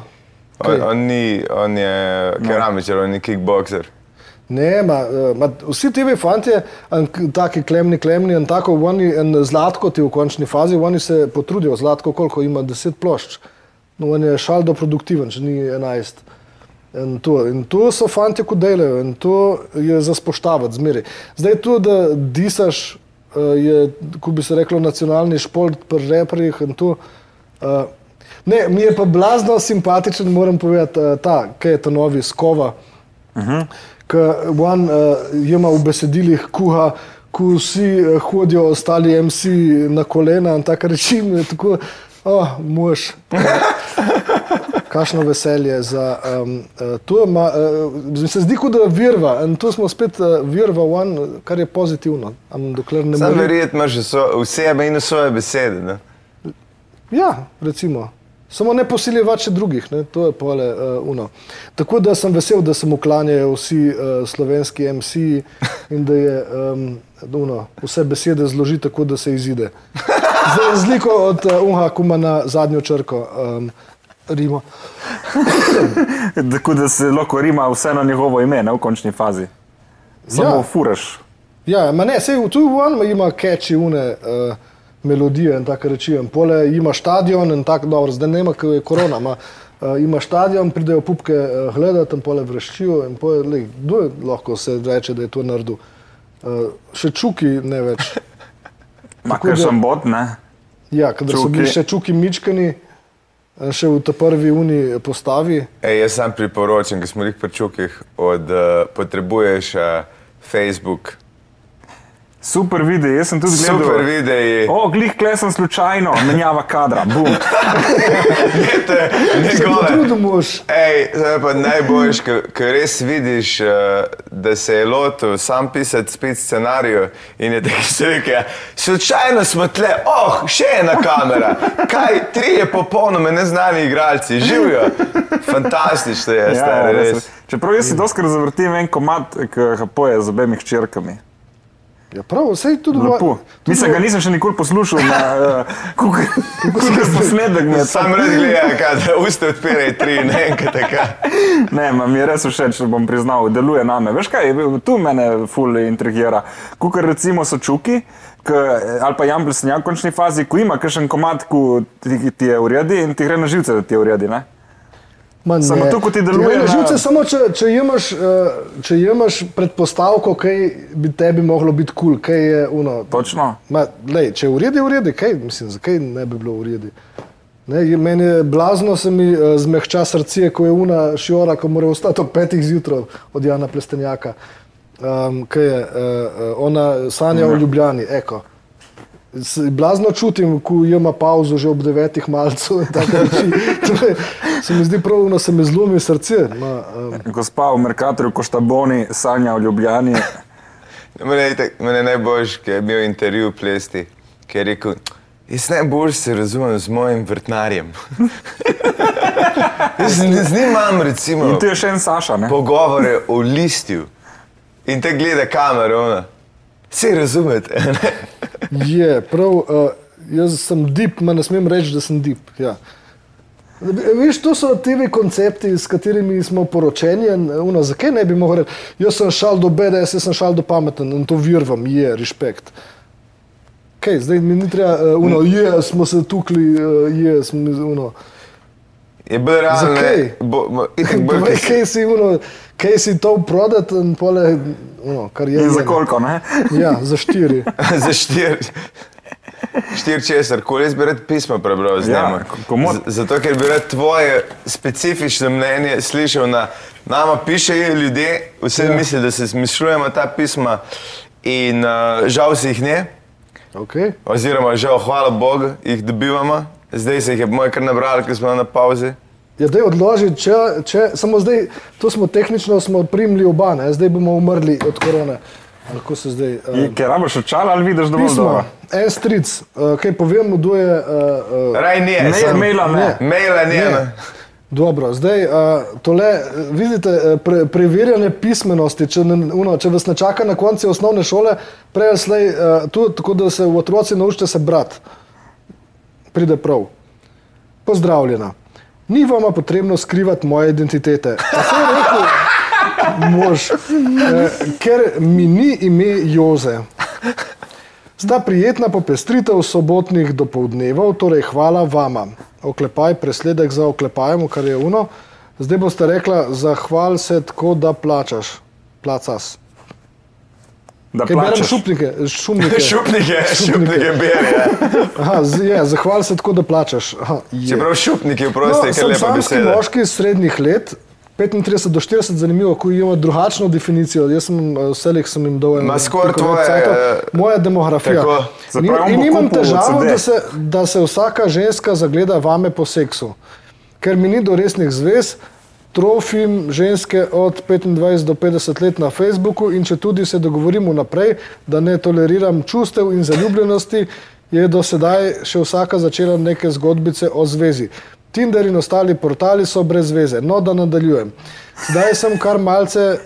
On, on, ni, on je keramičar, on je kickboxer. Ne, ma, eh, ma, vsi ti fanti, taki klemni, klemni in tako, oni in zlatko ti v končni fazi, oni se potrudijo, zlatko koliko ima, deset plošč. No, on je šaldo produktiven, če ni enajst. In to, in to so fanti, ko delajo in to je za spoštavati zmeri. Zdaj to, da disaš, eh, je, ko bi se reklo, nacionalni šport pri reperjih in to. eh, Ne, mi je pa blazno simpatičen, moram povedati, eh, ta, kaj je ta novi skova. Uh -huh. Ker uh, ima v besedilih kuha, ko vsi uh, hodijo, ostali MC na kolena in tako reči, mi je tako, oh, mož. Kakšno veselje za um, to. Ma, uh, se zdi, kot da virva in tu smo spet uh, virva, one, kar je pozitivno. Am, dokler ne Sam mori- verjetno imaš že so, vsebe in svoje besede. Ne? Ja, recimo. Samo ne posiljevati drugih, ne? to je pole uh, uno. Tako da sem vesel, da se mu klanjajo vsi uh, slovenski MC-ji in da je um, uno, vse besede zloži tako, da se izide. Za razliko od uh, Unha, ko ima na zadnjo črko um, Rimo. Tako da se lahko rima vse na njegovo ime, ne v končni fazi. Samo Ja. furaš. Ja, ma ne, sej tu on ima catchy une uh, melodije in tako reči. In Pole ima stadion in tako dobro, zdaj nema, ker je korona. Ma, uh, ima stadion, pridejo pupke uh, gledati in pole vreščijo. In pole, lej, kdo je lahko se reče, da je to naredil? Uh, še čuki ne več. Ma Tako kar da- sem bot, ne. Ja, kadar so Čuki. bili še čuki mičkani, eh, še v ta prvi uni postavi. Ej, jaz sam priporočam, ker smo jih pri čukih, od uh, potrebuješ uh, Facebook. Super videi, jaz sem tudi gledal. Super videi. O, glih, kle sem slučajno, menjava kadra, bum. Glejte, Se njegove. potrudil mož. Ej, to je pa najboljš, ko res vidiš, eh, da se je lotil sam pisati spet scenarij in je tako se reče, slučajno smo tle, oh, še ena kamera, kaj, tri je popolnoma neznani igralci, živijo. Fantastično je, stari, res. res. Čeprav jaz si doskrat zavrtim en komat, ki ga poje z obemi hčerkami. Ja, prav, vse tudi Lepo. Mislim, ga nisem še nikoli poslušal na uh, kukar posnetek. je Sam red gleda, kaj, da usta odpirajo tri in enkrat taka. Ne, mi je res všeč, bom priznal, deluje na me. Veš kaj, tu mene ful intrigira. Kukar recimo so čuki, k, ali pa Jan Blesnjak v končni fazi, ko ima kakšen komat, ko ti, ti je uredi in ti gre na živce, da ti je uredi. Ne? Ma ne. Samo to, ko ti deluje gre na živce, samo če, če, imaš, uh, če imaš predpostavko, kaj bi tebi moglo biti kul, cool, kaj je uno. Točno. Ma, lej, če v redu, kaj mislim, zakaj ne bi bilo v redu. Ne, meni je blazno, se mi uh, zmehča srce, ko je una šjora, ko mora ostati ob petih zjutraj od Jana Plestenjaka. Um, kaj je, uh, ona sanja o Ljubljani, eko. S- Blazno čutim, ko ima pauzo že ob devetih malcev in tako naprej. To je- Se mi zdi prav, da se mi zlomi srce. Ma, um, Gospa v Merkatorju Koštaboni sanja o Ljubljani. Mene je, tak- mene najboljš, ki je imel intervju Plesti, ki je rekel, jaz najbolj se razumem z mojim vrtnarjem. jaz z, z njim imam recimo In tu je še en Saša. Ne? pogovore o listju in te gleda kamero, ona. Vsi razumete. Je, prav, uh, jaz sem dip, ma ne smem reči, da sem dip. Ja. Veš, to so TV koncepti, s katerimi smo poročeni. Uno, zakaj ne bi mogel reči, jaz sem šal do bede, jaz sem šal do pameten in to virvam, je, respekt. Kaj, zdaj mi ni treba, uh, uno, je, smo se tukli, uh, je, smo, uno. Je bil realno, Zakaj? bo, bo, itak bolj, Povej, ki kaj si, uno, kaj si to prodati in pole, uno, kar je. In za koliko? Ne? Ja, za štiri. za štiri. Štir česar, koli jaz bi rad pismo prebral z Ja, njim. komot. Zato, ker bi rad tvoje specifično mnenje slišal na nama pišejo ljudje, vse Ja. ja. mislijo, da se zmišljujemo ta pisma in uh, žal se jih ne, Okay. oziroma žal, hvala Bogu, jih dobivamo. Zdaj se jih je moj kar nabral, ker smo na pauzi. Ja, da je odložiti, če, če samo zdaj, to smo tehnično smo primili oba, ne? zdaj bomo umrli od korone. Ali Kako se zdaj? Uh, Ker rabiš očala ali vidiš dovolj pismo, dobro? en stric, uh, kaj povem, kdo je. Uh, uh, Raj ne, Ne, sem- maila ne. Maila ne. Ne. ne. Dobro, zdaj uh, tole, eh, vidite, eh, pre, preverjanje pismenosti, če, ne, uno, če vas ne čaka na koncu osnovne šole, prej slej, uh, tu, tako da se v otroci naučite se brati. Pride prav. Pozdravljena. Ni vama potrebno skrivati moje identitete. Tako je rekel mož, eh, ker mi ni ime Joze. Sta prijetna popestritev sobotnih dopoldnevov, torej hvala vama. Oklepaj, presledek za oklepajem, kar je uno. Zdaj boste rekla, zahval se tako, da plačaš. Placas. Da Kaj berem plačaš. šupnike? Šumnike. Šupnike, šupnike bere. Ja. Aha, z, je, zahval se tako, da plačaš. Aha. Čeprav šupniki, vprosti, no, ker lepa samski beseda. moški srednjih let, 35 do 40, zanimivo, ko imamo drugačno definicijo. Jaz sem eh, vselih sem jim dal Ma eno skoraj tvoje, eh, Moja demografija. tako. In, in imam težavo, da se, da se vsaka ženska zagleda vame po seksu, ker mi ni do resnih zvez. Trofim ženske od 25 do 50 let na Facebooku in če tudi se dogovorimo naprej, da ne toleriram čustev in zaljubljenosti, je do sedaj še vsaka začela neke zgodbice o zvezi. Tinder in ostali portali so brez veze. No, da nadaljujem. Sedaj sem kar malce,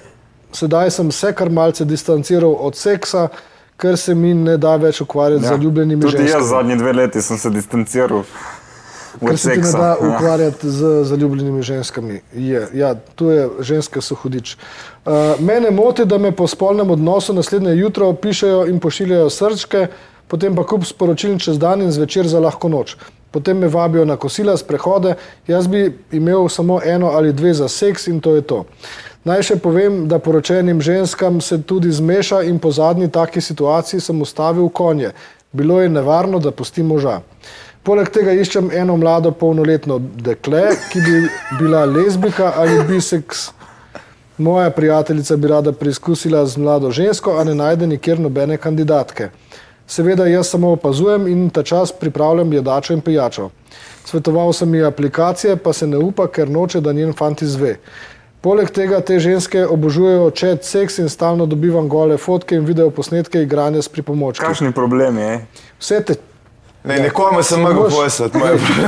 sedaj sem se kar malce distanciral od seksa, ker se mi ne da več ukvarjati ja, z zaljubljenimi Tudi ženskami. jaz zadnji dve leti sem se distanciral Ker se ti ne da Ja. ukvarjati z zaljubljenimi ženskami. Je, ja, tu je ženska so hudič. Uh, mene moti, da me po spolnem odnosu naslednje jutro pišejo in pošiljajo srčke, potem pa kup sporočil čez dan in zvečer za lahko noč. Potem me vabijo na kosila, sprehode, jaz bi imel samo eno ali dve za seks in to je to. Naj še povem, da poročenim ženskam se tudi zmeša in po zadnji taki situaciji sem ustavil konje. Bilo je nevarno, da pusti moža. Poleg tega iščem eno mlado polnoletno dekle, ki bi bila lezbika ali biseks. Moja prijateljica bi rada preizkusila z mlado žensko, a ne najde nikjer nobene kandidatke. Seveda jaz samo opazujem in ta čas pripravljam jedačo in pijačo. Svetoval sem ji aplikacije, pa se ne upa, ker noče, da njen fant izve. Poleg tega te ženske obožujejo chat, seks in stalno dobivam gole fotke in video posnetke igranja s pripomočki. Kakšni problemi je? Vse te Ne, nekomu sem mogel poslati.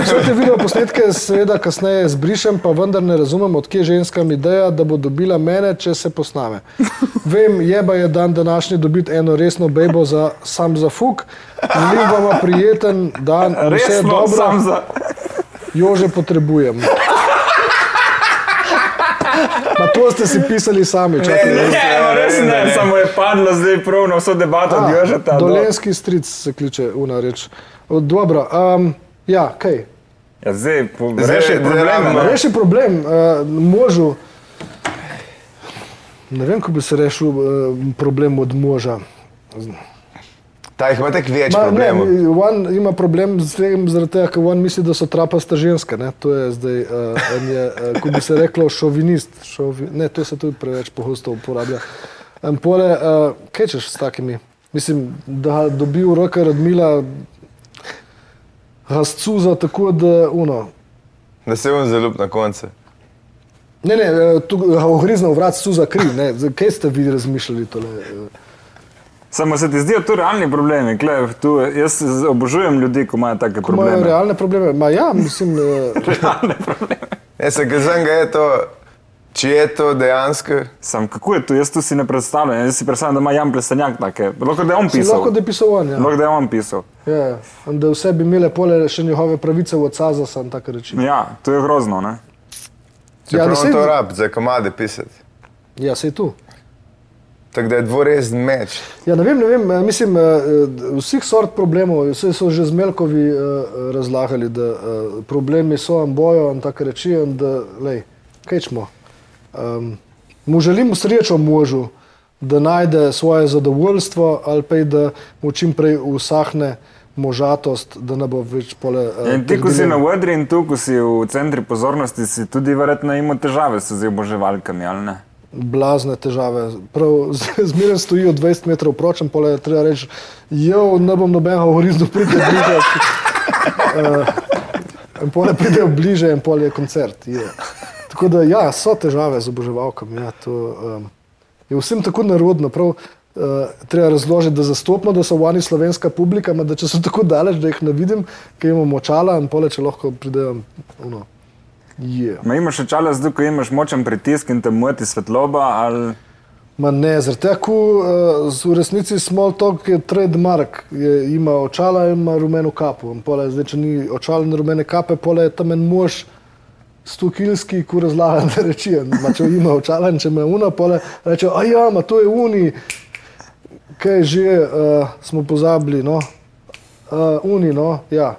Vse te video posnetke seveda kasneje zbrišem, pa vendar ne razumem, odkje ženskam ideja, da bo dobila mene, če se posname. Vem, jeba je dan današnji dobiti eno resno bejbo za sam za fuk. Želim vam prijeten dan, vse Resno, dobro, sam za. jo že potrebujem. Pa to ste si pisali sami, čakaj. Ne, Ne, no, res ne, ne, ne. samo je padlo zdaj prav na vso debato od Jožeta. do- Dolenski stric se kliče una reč. Dobro, um, ja, kaj? Ja, zdaj, po, Zdaj- reši rabimo- ne. Reši problem uh, možu. Ne vem, kako bi se rešil uh, problem od moža. Ta jih ima tako več Ma, ne, problemov. on ima problem z tem, zaradi tega, ker on misli, da so trapasta ženska. Ne? To je zdaj, uh, on je, uh, ko bi se reklo, šovinist. Šovi, ne, to se tudi preveč pogosto uporablja. Um, pole, uh, kaj češ s takimi? Mislim, da dobi v roke Radmila Hascuza tako, da uno. Da se on zaljub na koncu. Ne, ne, eh, tu v vrat Suza kri. Ne. Kaj ste vi razmišljali tole? eh? Samo se ti zdijo tu realni problemi. Kle, tu, jaz obožujem ljudi, ko imajo take Ko imajo probleme. realne probleme. Ma ja, mislim, eh, Ne, se ga zanga je to, če je to dejansko. Sam, kako je tu, jaz tu si ne predstavljam. Jaz si predstavljam, da ima Jan Plesanjak take. Lahko da je on pisal. lahko da je pisal on. Ja. Lahko da je on pisal. Ja, in da vse bi imele pole še njihove pravice v odcaza, sem tako reči. Ja, to je grozno. Ne? Čeprav da ja, saj- to rab, za komade pisati. Ja, sej tu. Tako da je dvorezen meč. Ja, ne vem, ne vem, eh, mislim, eh, eh, vseh sort problemov, vse so že z Melkovi eh, razlagali, da problemi so in bojo in tako reči, in da, lej, kaj čmo. Um, mu želim srečo možu, da najde svoje zadovoljstvo ali pa da mu čim prej usahne možatost, da ne bo več pole. eh, In ti, ko si na vodri in tu, ko si v centri pozornosti, si tudi verjetno imel težave s zdaj oboževalkami, ali ne? Blazne težave. Prav, Zmeraj stojijo 20 metrov pročem, pole je treba reči, jo ne bom nobenega horizontu priti bliže. Uh, in pole pridejo bliže in pole je koncert. Je. Tako da ja, so težave z oboževalkami. Ja, to, um, je vsem tako narodno. Prav, Uh, treba razložiti, da zastopno, da so oni slovenska publika, da če so tako daleč, da jih ne vidim, ker imamo močala in pole, če lahko pridejo. Uno, yeah. Ma imaš očala zdaj, ko imaš močen pritisk in te moti svetloba, ali Ma ne, zaradi tega, ko uh, v resnici Small Talk je trademark, je, ima očala in ima rumeno kapo. Pole, zdaj, če ni očala in rumene kape, pole je tam en mož stukilski, ko razlaga, da reči, ma, če ima očala in če ima una, pole reče, a ja, ma to je uni, kaj že uh, smo pozabili, no, uh, uni, no, ja.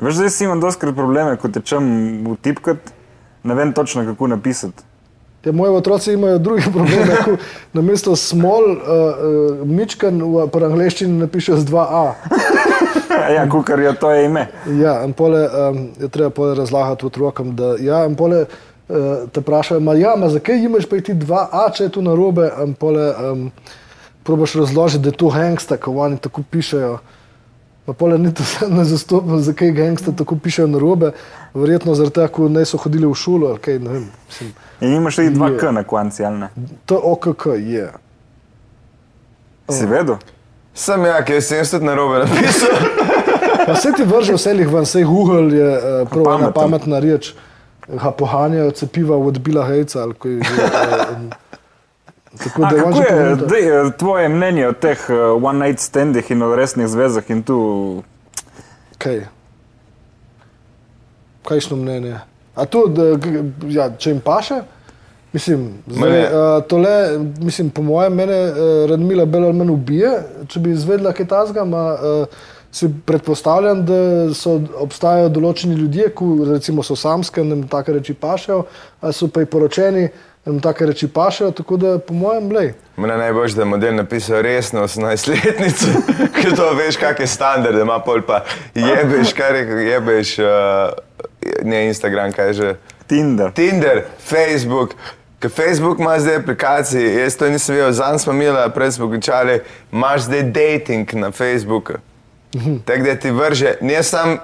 Veš, zdaj si imam doskrat probleme, ko tečem v tipkat, ne vem točno, kako napisati. Ja, moji otroci imajo druge probleme, ko na mesto small, uh, uh, mičkan v angleščini napišejo z 2a. ja, kukar je to je ime. Ja, in pole um, je treba pole razlagati otrokom, da ja, in pole uh, te vprašajo, ma ja, ma zakaj imaš pa ti dva A, če je tu narobe, in pole um, probaš razložiti, da je to hangsta, ko oni tako pišejo. Pa pole ni to ne zastopno, zakaj gangsta tako pišejo narobe, verjetno zaradi tega, ko ne so hodili v šolo, ali kaj, ne vem. Mislim, In imaš tudi dva Je. K na konci, ali ne? to OKK je. Si vedel? Sem ja, ki sem jaz tudi na robe napisal. Pa se ti vrže vselih ven, sej Google je uh, prav ena Pameten. pametna reč, ga pohanjajo cepiva od Bila Hejca ali kaj. Uh, tako A, da kako je dej, eh, tvoje mnenje o teh uh, one night standih in o resnih zvezah in tu? Kaj? Kajšno mnenje? A to, da, ja, če jim paše? Mislim, zdaj, Mene- uh, tole, mislim, po mojem, mene uh, Radmila bolj ali manj ubije, če bi izvedela kaj tasga. Uh, si predpostavljam, da so, obstajajo določeni ljudje, ki recimo so samske, nam take reči pašejo, ali so pa i poročeni, nam take reči pašejo, tako da po mojem, blej. Mene najbolj, da je model napisal resno 18-letnico, ker to veš, kak je standard, da ima pol pa jebeš, kar je, jebeš, uh, ne Instagram, kaj je že. Tinder. Tinder, Facebook, Ker Facebook ima zdaj aplikacije, jaz to nisem videl, zanj smo imeli, prej smo končali, imaš zdaj dating na Facebooku. Tako da ti vrže, ne sam,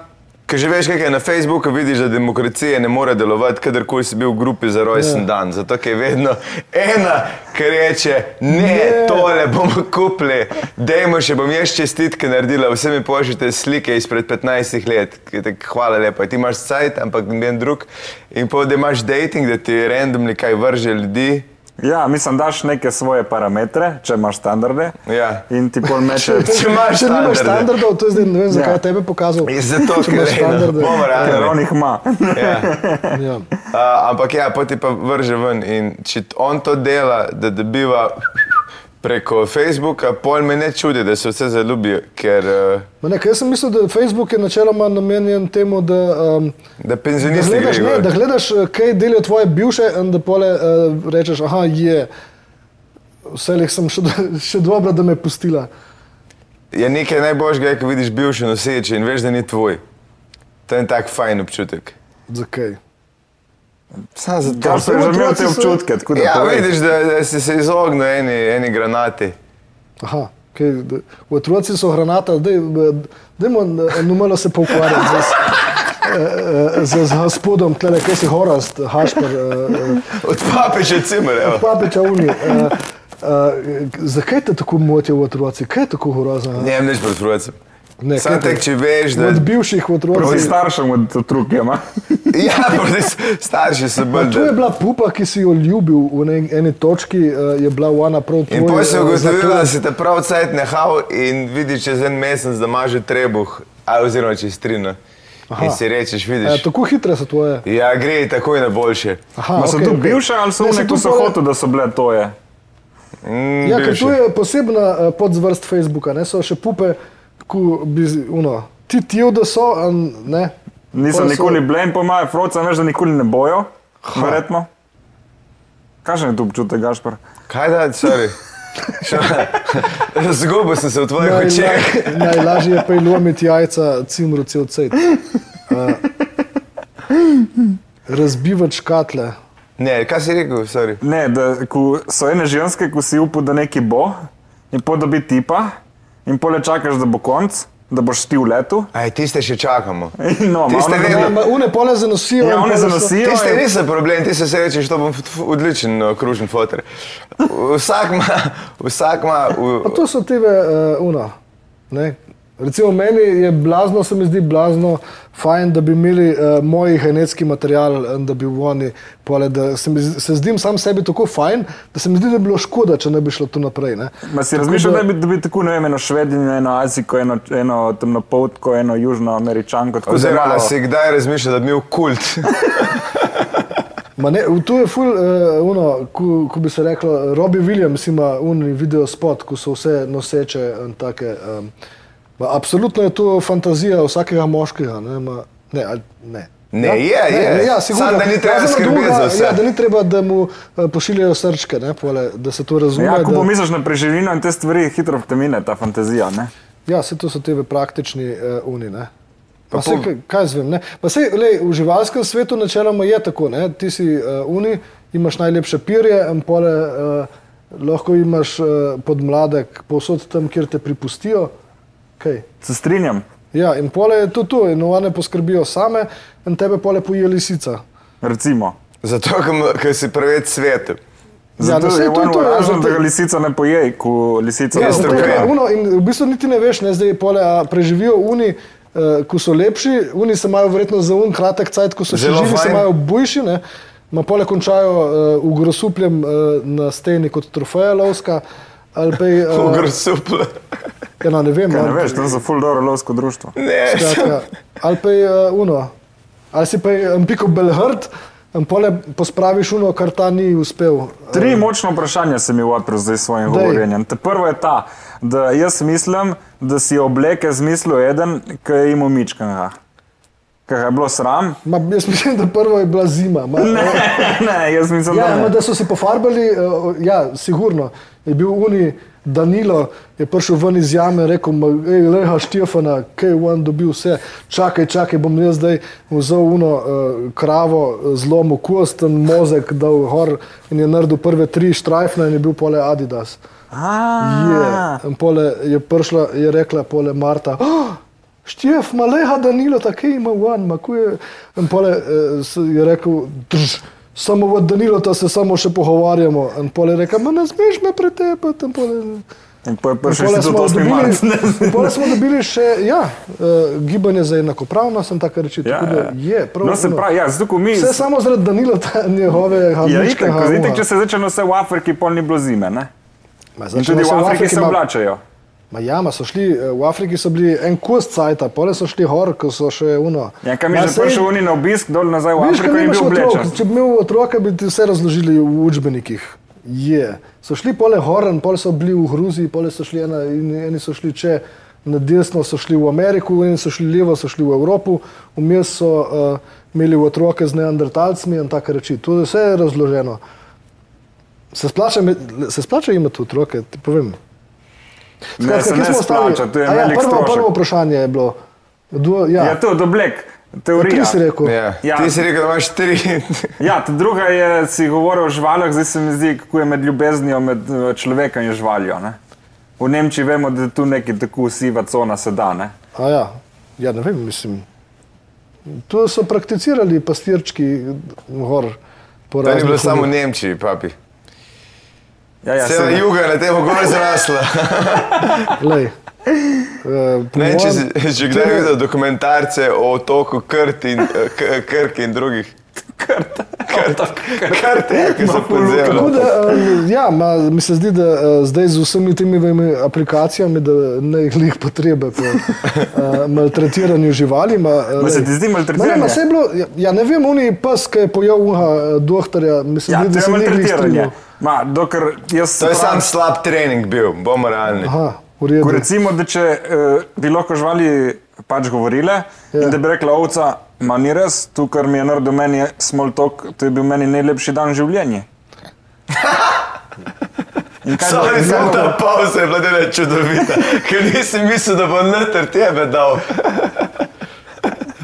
ker že veš, kaj je na Facebooku, vidiš, da demokracija ne more delovati, kadarkoli si bil v grupi za rojsten Ja. dan. Zato je vedno ena, ki reče, ne, Ne. tole bomo kupili, dajmo še bom jaz čestitke naredila, vse mi pošljite slike izpred 15 let, ki te hvala lepa, ti imaš sajt, ampak noben drug. In pa da imaš dating, da ti randomni kaj vrže ljudi. Ja, mislim, daš neke svoje parametre, če imaš standarde. Ja. In ti pol meče. Če imaš če nimaš standarde. standardov, to je zdaj ne vem, zakaj Ja. tebe pokazal. In zato, ker imaš je standarde. bomo Ker realni. on jih ima. Ja. Ja. Uh, ampak ja, poti pa vrže ven. In če on to dela, da dobiva preko Facebooka, pol me ne čudi, da se vse zaljubijo, ker uh, Ne, jaz sem mislil, da Facebook je načeloma namenjen temu, da, um, da da, penzionisti gledaš, ne, da gledaš, eh, kaj delijo tvoje bivše, in da pole uh, rečeš, aha, je, vse jih sem še, še dobro, da me pustila. Je nekaj najboljšega, ko vidiš bivše noseče in veš, da ni tvoj. To je en tak fajn občutek. Zakaj? Sam zato. Kar sem že imel te so- občutke. tako da Ja, vidiš, da, da si se izognil eni, eni granati. Aha, kaj, da, otroci so hranata, dajmo numalo se poukvarjati z, eh, z, z gospodom, tlele, kaj si horast, hašper, uh, Od pape še cimer, evo. papiča uni. Uh, uh, zakaj te tako motijo otroci? Kaj je tako grozno? Ne, nič proti otrocem. Ne, Sam tek, če veš, da... Od bivših Proti otrocov. staršem od otrok ima. Ja, proti s- starši so bolj... To je bila pupa, ki si jo ljubil v ne- eni točki, uh, je bila ona prav tvoja. In potem si ugotovil, da si te prav cajt nehal in vidiš čez en mesec, da imaš že trebuh, a, oziroma čez tri. No. Aha. In si rečeš, vidiš. tako hitre so tvoje. Ja, gre takoj na boljše. Aha, Ma so okej, tu okej. bivše ali so Ne, one, se ki so hoteli, da so bile toje? Mm, Ja, ker tu je posebna uh, podzvrst Facebooka, ne so še pupe, ko bi, uno, ti tijo, da so, an, ne. Nisem so- nikoli blem, po mojem, froca veš, da nikoli ne bojo. Verjetno. Kakšen je tu občutek, Gašpar? Kaj da, sorry. Zgubil sem se v tvojih Najla- očeh. Najlažje je pa je lomiti jajca, cimru cel cvet. Uh, razbivati škatle. Ne, kaj si rekel, sorry. Ne, da ko so ene ženske, ko si upal, da neki bo, in po dobi tipa, in pole čakaš, da bo konc, da boš ti v letu. Aj, tiste še čakamo. No, Tiste malo vedno- Ja, une pole zanosijo. Ja, one so- zanosijo. Tiste in- niso problem, ti se rečeš, to bom odličen uh, kružen fotor. Vsak ima, vsak ima, Pa v- to so tebe, uh, uno. Ne? Recimo meni je blazno, se mi zdi blazno fajn, da bi imeli uh, moj genetski material, in da bi oni pole, da se, mi, se zdim sam sebi tako fajn, da se mi zdi, da bi bilo škoda, če ne bi šlo to naprej. Ne? Ma si razmišljal, da- da bi, da bi tako, ne vem, eno švedinjo, eno azijko, eno, eno temnopoltko, eno južnoameričanko. oziroma malo- si kdaj razmišljal, da bi imel kult. Ma Ne, tu je ful, uh, uno, ko, ko bi se reklo, Robbie Williams ima unni video spot, ko so vse noseče in take. Um, ma, absolutno je to fantazija vsakega moškega. Ne, ma, ne, ali- ne. Ne, ja? je, je. Ne, ja, sigurno. Samo, da ni treba skrbeti drugega, za vse. Ja, da ni treba, da mu uh, pošiljajo srčke, ne, pole, da se to razume. Ja, ko da, pomisliš na preživino in te stvari, hitro vtemine ta fantazija. Ne? ja, se to so te praktični uh, uni. Ne. Pa pol- kaj, kaj zvem, ne? Pa sej, lej, v živalskem svetu načeloma je tako, ne? ti si uh, uni, imaš najlepše pirje, pole uh, lahko imaš uh, podmladek povsod tam, kjer te pripustijo. Kaj? Se strinjam. Ja, in pole je to tu, in one poskrbijo same, in tebe pole poje lisica. Recimo. Zato, ker si preveč svetu. Zato no, saj je to to, ja, važno, zato- da ga lisica ne poje, ko lisica Ja, ker, vem. uno, in v bistvu niti ne veš, ne, zdaj pole, a preživijo uni, uh, ko so lepši, uni se imajo verjetno za un kratek cajt, ko so še živi, se imajo bujši, ne. Ma pole končajo uh, v grosupljem uh, na steni kot trofeja lovska. Ali pa je, uh, Ogrosuplo. ja, no, ne vem, Kaj ne ali- veš, tam so full dobro lovsko društvo. Ne, skratka, ali pa je uh, uno, ali si pa je piko belhrt, pole pospraviš uno, kar ta ni uspel. Tri močne vprašanja se mi odprl zdaj s svojim Daj. govorjenjem. Te prvo je ta, da jaz mislim, da si obleke zmislil eden, ki je imel mičkanga. Kaj je bilo sram? Ma, jaz mislim, da prvo je bila zima. Ma, Ne, ne, jaz mislim, Ja, da ma, ne. da so se pofarbali, uh, ja, sigurno. Je bil Uni Danilo, je prišel ven iz jame in rekel: hej, leha Štefana, kaj je on dobil vse. Čakaj, čakaj, bom jaz zdaj vzel uno uh, kravo, zlomil kost, ten mozek, dal gor in je naredil prve tri štrajfne in je bil pole Adidas. Je. A, In pole je prišla, je rekla pole Marta. Oh, Štef, maleha Danilo, tako ima on, makuje. In pole eh, je rekel, drž, samo v Danilo, ta se samo še pogovarjamo. In pole je rekel, ma ne smeš me pretepati. In pole, In po- in pole smo 8. dobili, in pole smo dobili še ja, uh, gibanje za enakopravnost tako reči. Ja, tako da ja. je, prav, No, se pravi, ja, ko mi. Vse samo zaradi Danilo, ta njegove Ja, hamničke. itak, itak, če se začne vse v Afriki, pol ni bilo zime. Ne? Ma, In tudi se v Afriki se ma- oblačajo. Ma ja, ma so šli, eh, v Afriki so bili en kos cajta, pole so šli gor, ko so še uno. Ja, kam je že prišel oni na obisk dol nazaj v Veš, Afriko in bil oblečen. če bi imel otroka, bi ti vse razložili v učbenikih. Je. So šli pole Horan, pole so bili v Gruziji, pole so šli ena, in eni so šli če na desno, so šli v Ameriko, eni so šli levo, so šli v Evropo, vmes so uh, imeli otroke z neandertalcmi in tako reči. To je vse razloženo. Se splača, se splača imeti otroke, ti povem. Ne, se ne splača, to je A ja, velik prvo, strošek. prvo vprašanje je bilo. Do, ja, Ja, to je doblek, teorija. Ti si rekel. Ja. Ja. Ti si rekel, da imaš tri. Ja, ta druga je, si govoril o živalih, zdaj se mi zdi, kako je med ljubeznijo med eh, človekom in živaljo. Ne? V Nemčiji vemo, da je tu neki tako siva cona se da. Ne? A ja, ja, ne vem, mislim. To so prakticirali pastirčki gor. po To ni bilo samo v Nemčiji, papi. Ja, ja, Vse na se- jugu je na tem gor zrasla. Glej, eh, po Ne če si že kdaj videl dokumentarce o otoku Krt in, eh, K- Krk in drugih. Krt. Krt je, ki so Tako podzemlja. da, eh, ja, ma, mi se zdi, da zdaj z vsemi temi aplikacijami, da ne je glih potrebe po uh, maltretiranju živali. Ma, Ma se lej. ti zdi Ma maltretiranje? Ne, ma, saj je bilo, ja, ja, ne vem, oni pes, ki je pojel uha doktorja, mislim, Ja, da je se ni glih maltretiranje. strinjal. Ma, dokler jaz To je pravim- sam slab trening bil, bomo realni. Aha. Ko recimo, da če uh, bi lahko živali pač govorile ja. in da bi rekla ovca, ma ni res, tu kar mi je naredil meni small talk, to je bil meni najlepši dan življenja. Sorry, samo ta pauza je bila čudovita, ker nisem mislil, da bo noter tebe dal.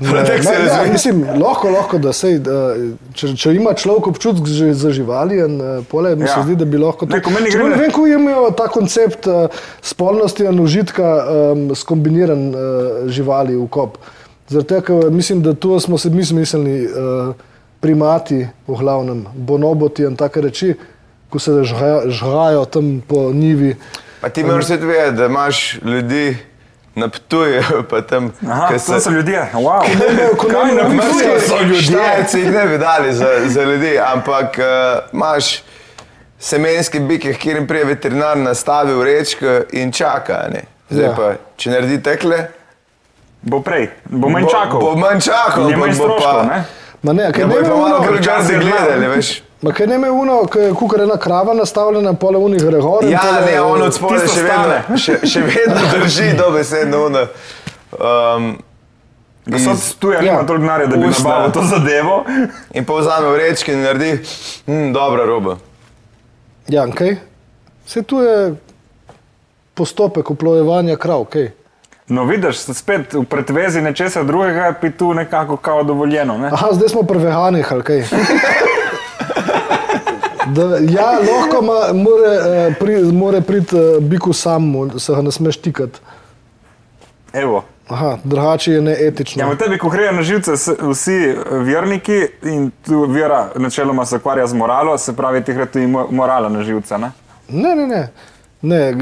Prav tako se Ne, razvija. mislim, lahko, lahko, da sej, da, če, če ima človek občutek za, za živali, in, uh, pole, mi Ja. se zdi, da bi lahko Ne, ko meni Čeprav gre- Ne vem, kako imajo ta koncept uh, spolnosti in užitka um, skombiniran uh, živali v kop. Tega, ker mislim, da tu smo se mi smiselni uh, primati, v glavnem, bonoboti in take reči, ko se žgajo, žgajo tam po njivi. Pa ti moraš tudi vedeti, da imaš ljudi na Ptuju, pa tam, ke to so ljudje. Wow. imajo- ko Kaj imajo- na Imaš Ptuju so ljudje? Štajerci jih ne bi dali za, za ljudi, ampak uh, imaš semenski bik, kjer jim prije veterinar nastavi vrečko in čaka. a Ne? Zdaj Ja. pa, če naredi tekle, Bo prej, bo manj bo, čakal. bo manj čakal, ampak manj bo stroškov, pa, ne? Ma ne, ja, ne bojo pa malo vem, bolj čas čas je gledali, veš. Ma kaj ne me uno, kukar ena krava nastavljena, pole unih gre gor. Ja, pole- ne, on od tisto še vedno, še, še vedno drži dobesedno uno. Um, Gospod iz- Tuja ja, nima toliko denarja, da bi nabavil to zadevo. in pa vzame vrečke in naredi, hm, dobra roba. Ja, kaj? Vse tu je postopek uplojevanja krav, kaj? No, vidiš, spet v pretvezi nečesa drugega je pi tu nekako kao dovoljeno. Ne? Aha, zdaj smo pri ali kaj? Da, ja, lahko ma, more, eh, pri, more priti eh, biku sam, mu, se ga ne smeš tikati. Evo. Aha, drugače je neetično. Ja, tebi, ko grejo na živce vsi eh, verniki in tu vera načeloma se ukvarja z moralo, se pravi, ti gre tudi mo- morala na živce. Ne? Ne, ne, ne. ne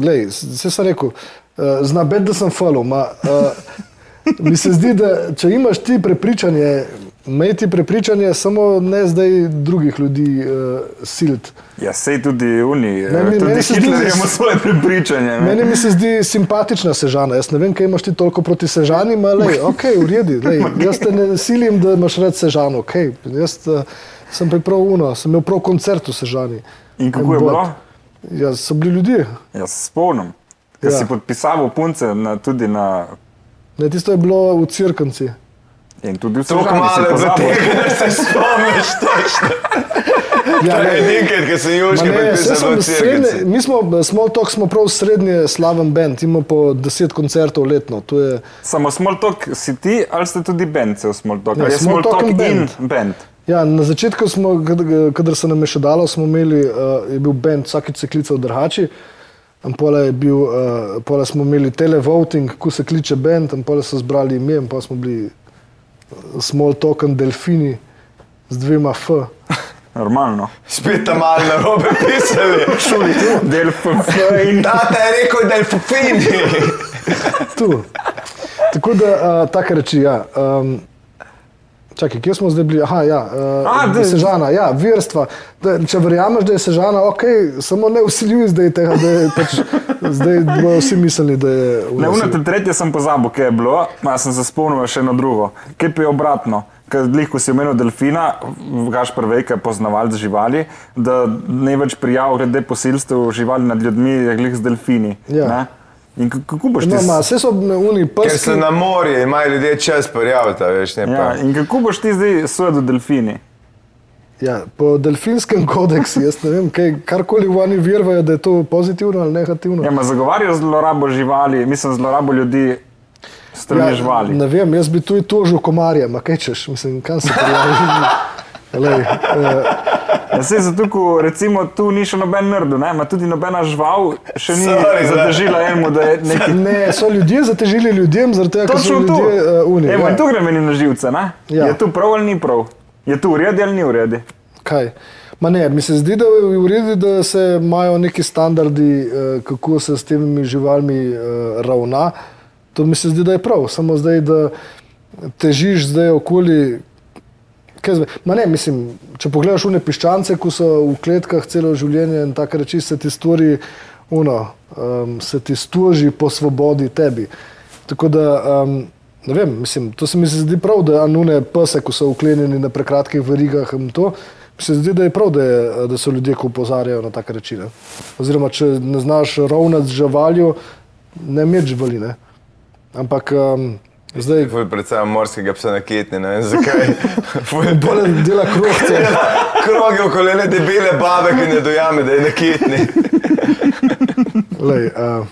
glej, se sem rekel, uh, zna bed, da sem falil. Ma, uh, mi se zdi, da če imaš ti prepričanje, imeti prepričanje, samo ne zdaj drugih ljudi uh, silt. Ja, sej tudi oni, mi- tudi Hitler ima svoje prepričanje. ne. Meni mi se zdi simpatična sežana. Jaz ne vem, kaj imaš ti toliko proti sežani, ampak lej, ok, v redu. lej, Jaz te ne silim, da imaš rad sežano. Okay. Jaz uh, sem priprav uno, sem imel prav koncert v sežani. In kako je En bod. bilo? Ja, so bili ljudje. Jaz se spomnim. Ker Ja. si podpisal punce na, tudi na. Ne, tisto je bilo v Cirkanci. In tudi v Tako Sežani si malo je pozabil. tega, da se spomniš točno. Ja, To je ne. nekaj, ki Ma južki ne, saj podpisal smo v srednje, cirkici. mi smo, Small Talk smo prav srednje slaven band, imamo po 10 koncertov letno. To je, Samo Small Talk si ti, ali ste tudi band, cel Small Talk? Je Small Small Talk Talk in band. band? ja, na začetku smo, kadar se nam je še dalo, smo imeli, uh, je bil band, vsakič se klical Drhači. Pola, je bil, uh, pola smo imeli televoting, ko se kliče band, in pola so zbrali ime, in pa smo bili Small Talk in Delfini z dvema F. Normalno. Spet tam malo na robe pisali. Del FF in Tata je rekel, da je fufini. Tu. Tako da, uh, take reči, ja. Um, Čakaj, kje smo zdaj bili? Aha, ja, uh, A, da- Sežana, ja, virstva. Da, če verjameš, da je Sežana, ok, samo ne usiljuj zdaj tega, da je pač, zdaj bodo vsi mislili, da je Ne, uno tretje sem pozabil, kaj je bilo, ma sem se spomnil še na drugo. Kaj pa je obratno? Ker ko si omenil delfina, Gašpr Vejka, poznavalec živali, da ne več prijav glede posilstev živali nad ljudmi, je glih z delfini. Ja. ne? In kako boš ti No, vse so oni Ker prsti. so na morju, imajo ljudje čas prijaviti, veš, ne Ja, pa. in kako boš ti zdaj sodel delfini? Ja, po delfinskem kodeksu, jaz ne vem, kaj, karkoli oni vervajo, da je to pozitivno ali negativno. Ja, zagovarjajo zlorabo živali, mislim zlorabo ljudi, strani ja, živali. Ne vem, jaz bi tu tožil komarja, ma kaj češ, mislim, kam se prijavi. Ja, sej zato, ko recimo tu ni še noben nerdu, ne, ima tudi nobena žival še ni Sorry, da. zadržila enemu, da je neki ne, so ljudje zatežili ljudem, zaradi tega, ker so ljudje uh, uni. Evo, ja. in tu gre meni na živce, ne? Ja. Je tu prav ali ni prav? Je tu v redu ali ni v redu? Kaj? Ma ne, mi se zdi, da je v redu, da se imajo neki standardi, eh, kako se s temi živalmi eh, ravna. To mi se zdi, da je prav. Samo zdaj, da težiš zdaj okoli. Ma ne, mislim, če pogledaš une piščance, ko so v kletkah celo življenje in tako reči, se ti stvari, uno, um, se ti stoži po svobodi tebi. Tako da, um, ne vem, mislim, to se mi zdi prav, da anune pse, ko so uklenjeni na prekratkih verigah in to. Mi se zdi, da je prav, da, je, da so ljudje, ko opozarjajo na take reči. Ne? Oziroma, če ne znaš ravnati z živaljo, ne imeti živali. Ne? Ampak um, zdaj, Ful predvsem morskega psa na kitni, ne vem zakaj. Ful bolj dela kruhce. Kroge okoli ene debele babe, ki ne dojame, da je na kitni. Lej, uh,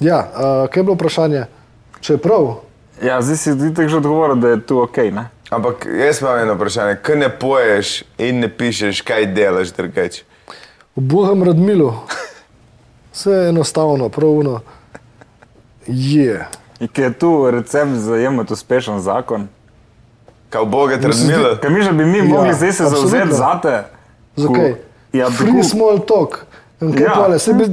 ja, uh, kaj je bilo vprašanje? Če je prav, Ja, zdaj si ti tako že odgovoril, da je tu ok, ne? Ampak jaz imam eno vprašanje. Kaj ne poješ in ne pišeš, kaj delaš drugače? v Bohem Radmilu, vse je enostavno, pravno je. In ki je tu recept za jemati uspešen zakon. Kaj bogat se zdi- razmila? Kaj mi že bi mi Ja, mogli zdaj se zauzeti za te? Zakaj? Ja, Free small talk. Kaj Ja. pole, se bi,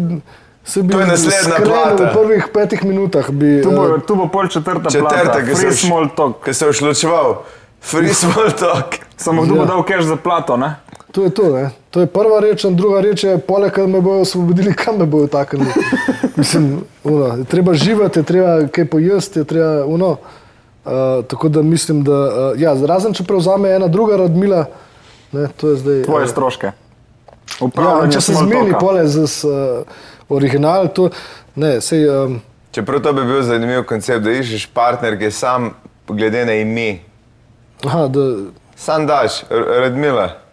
se bi To je naslednja plata. v prvih petih minutah. Bi, Tu bo, eh, tu bo pol četrta Četrta, plata, free small talk. Ki se je šločeval. Free small talk. Samo kdo bo Ja. dal cash za plato, ne? To je to, ne? to je prva reč, in druga reč je, poleg tega me bojo osvobodili, kam me bojo taknili. Mislim, uno, treba živeti, treba kaj pojesti, je treba uno. Uh, tako da mislim, da uh, ja, razen če prevzame ena druga radmila, ne, to je zdaj. Tvoje eh, stroške. ja, če se zmeni talka. pole z, uh, original, to ne, sej, um, Čeprav to bi bil zanimiv koncept, da iščeš partner, ki je sam glede na ime. aha, da, Sam daš, Radmila.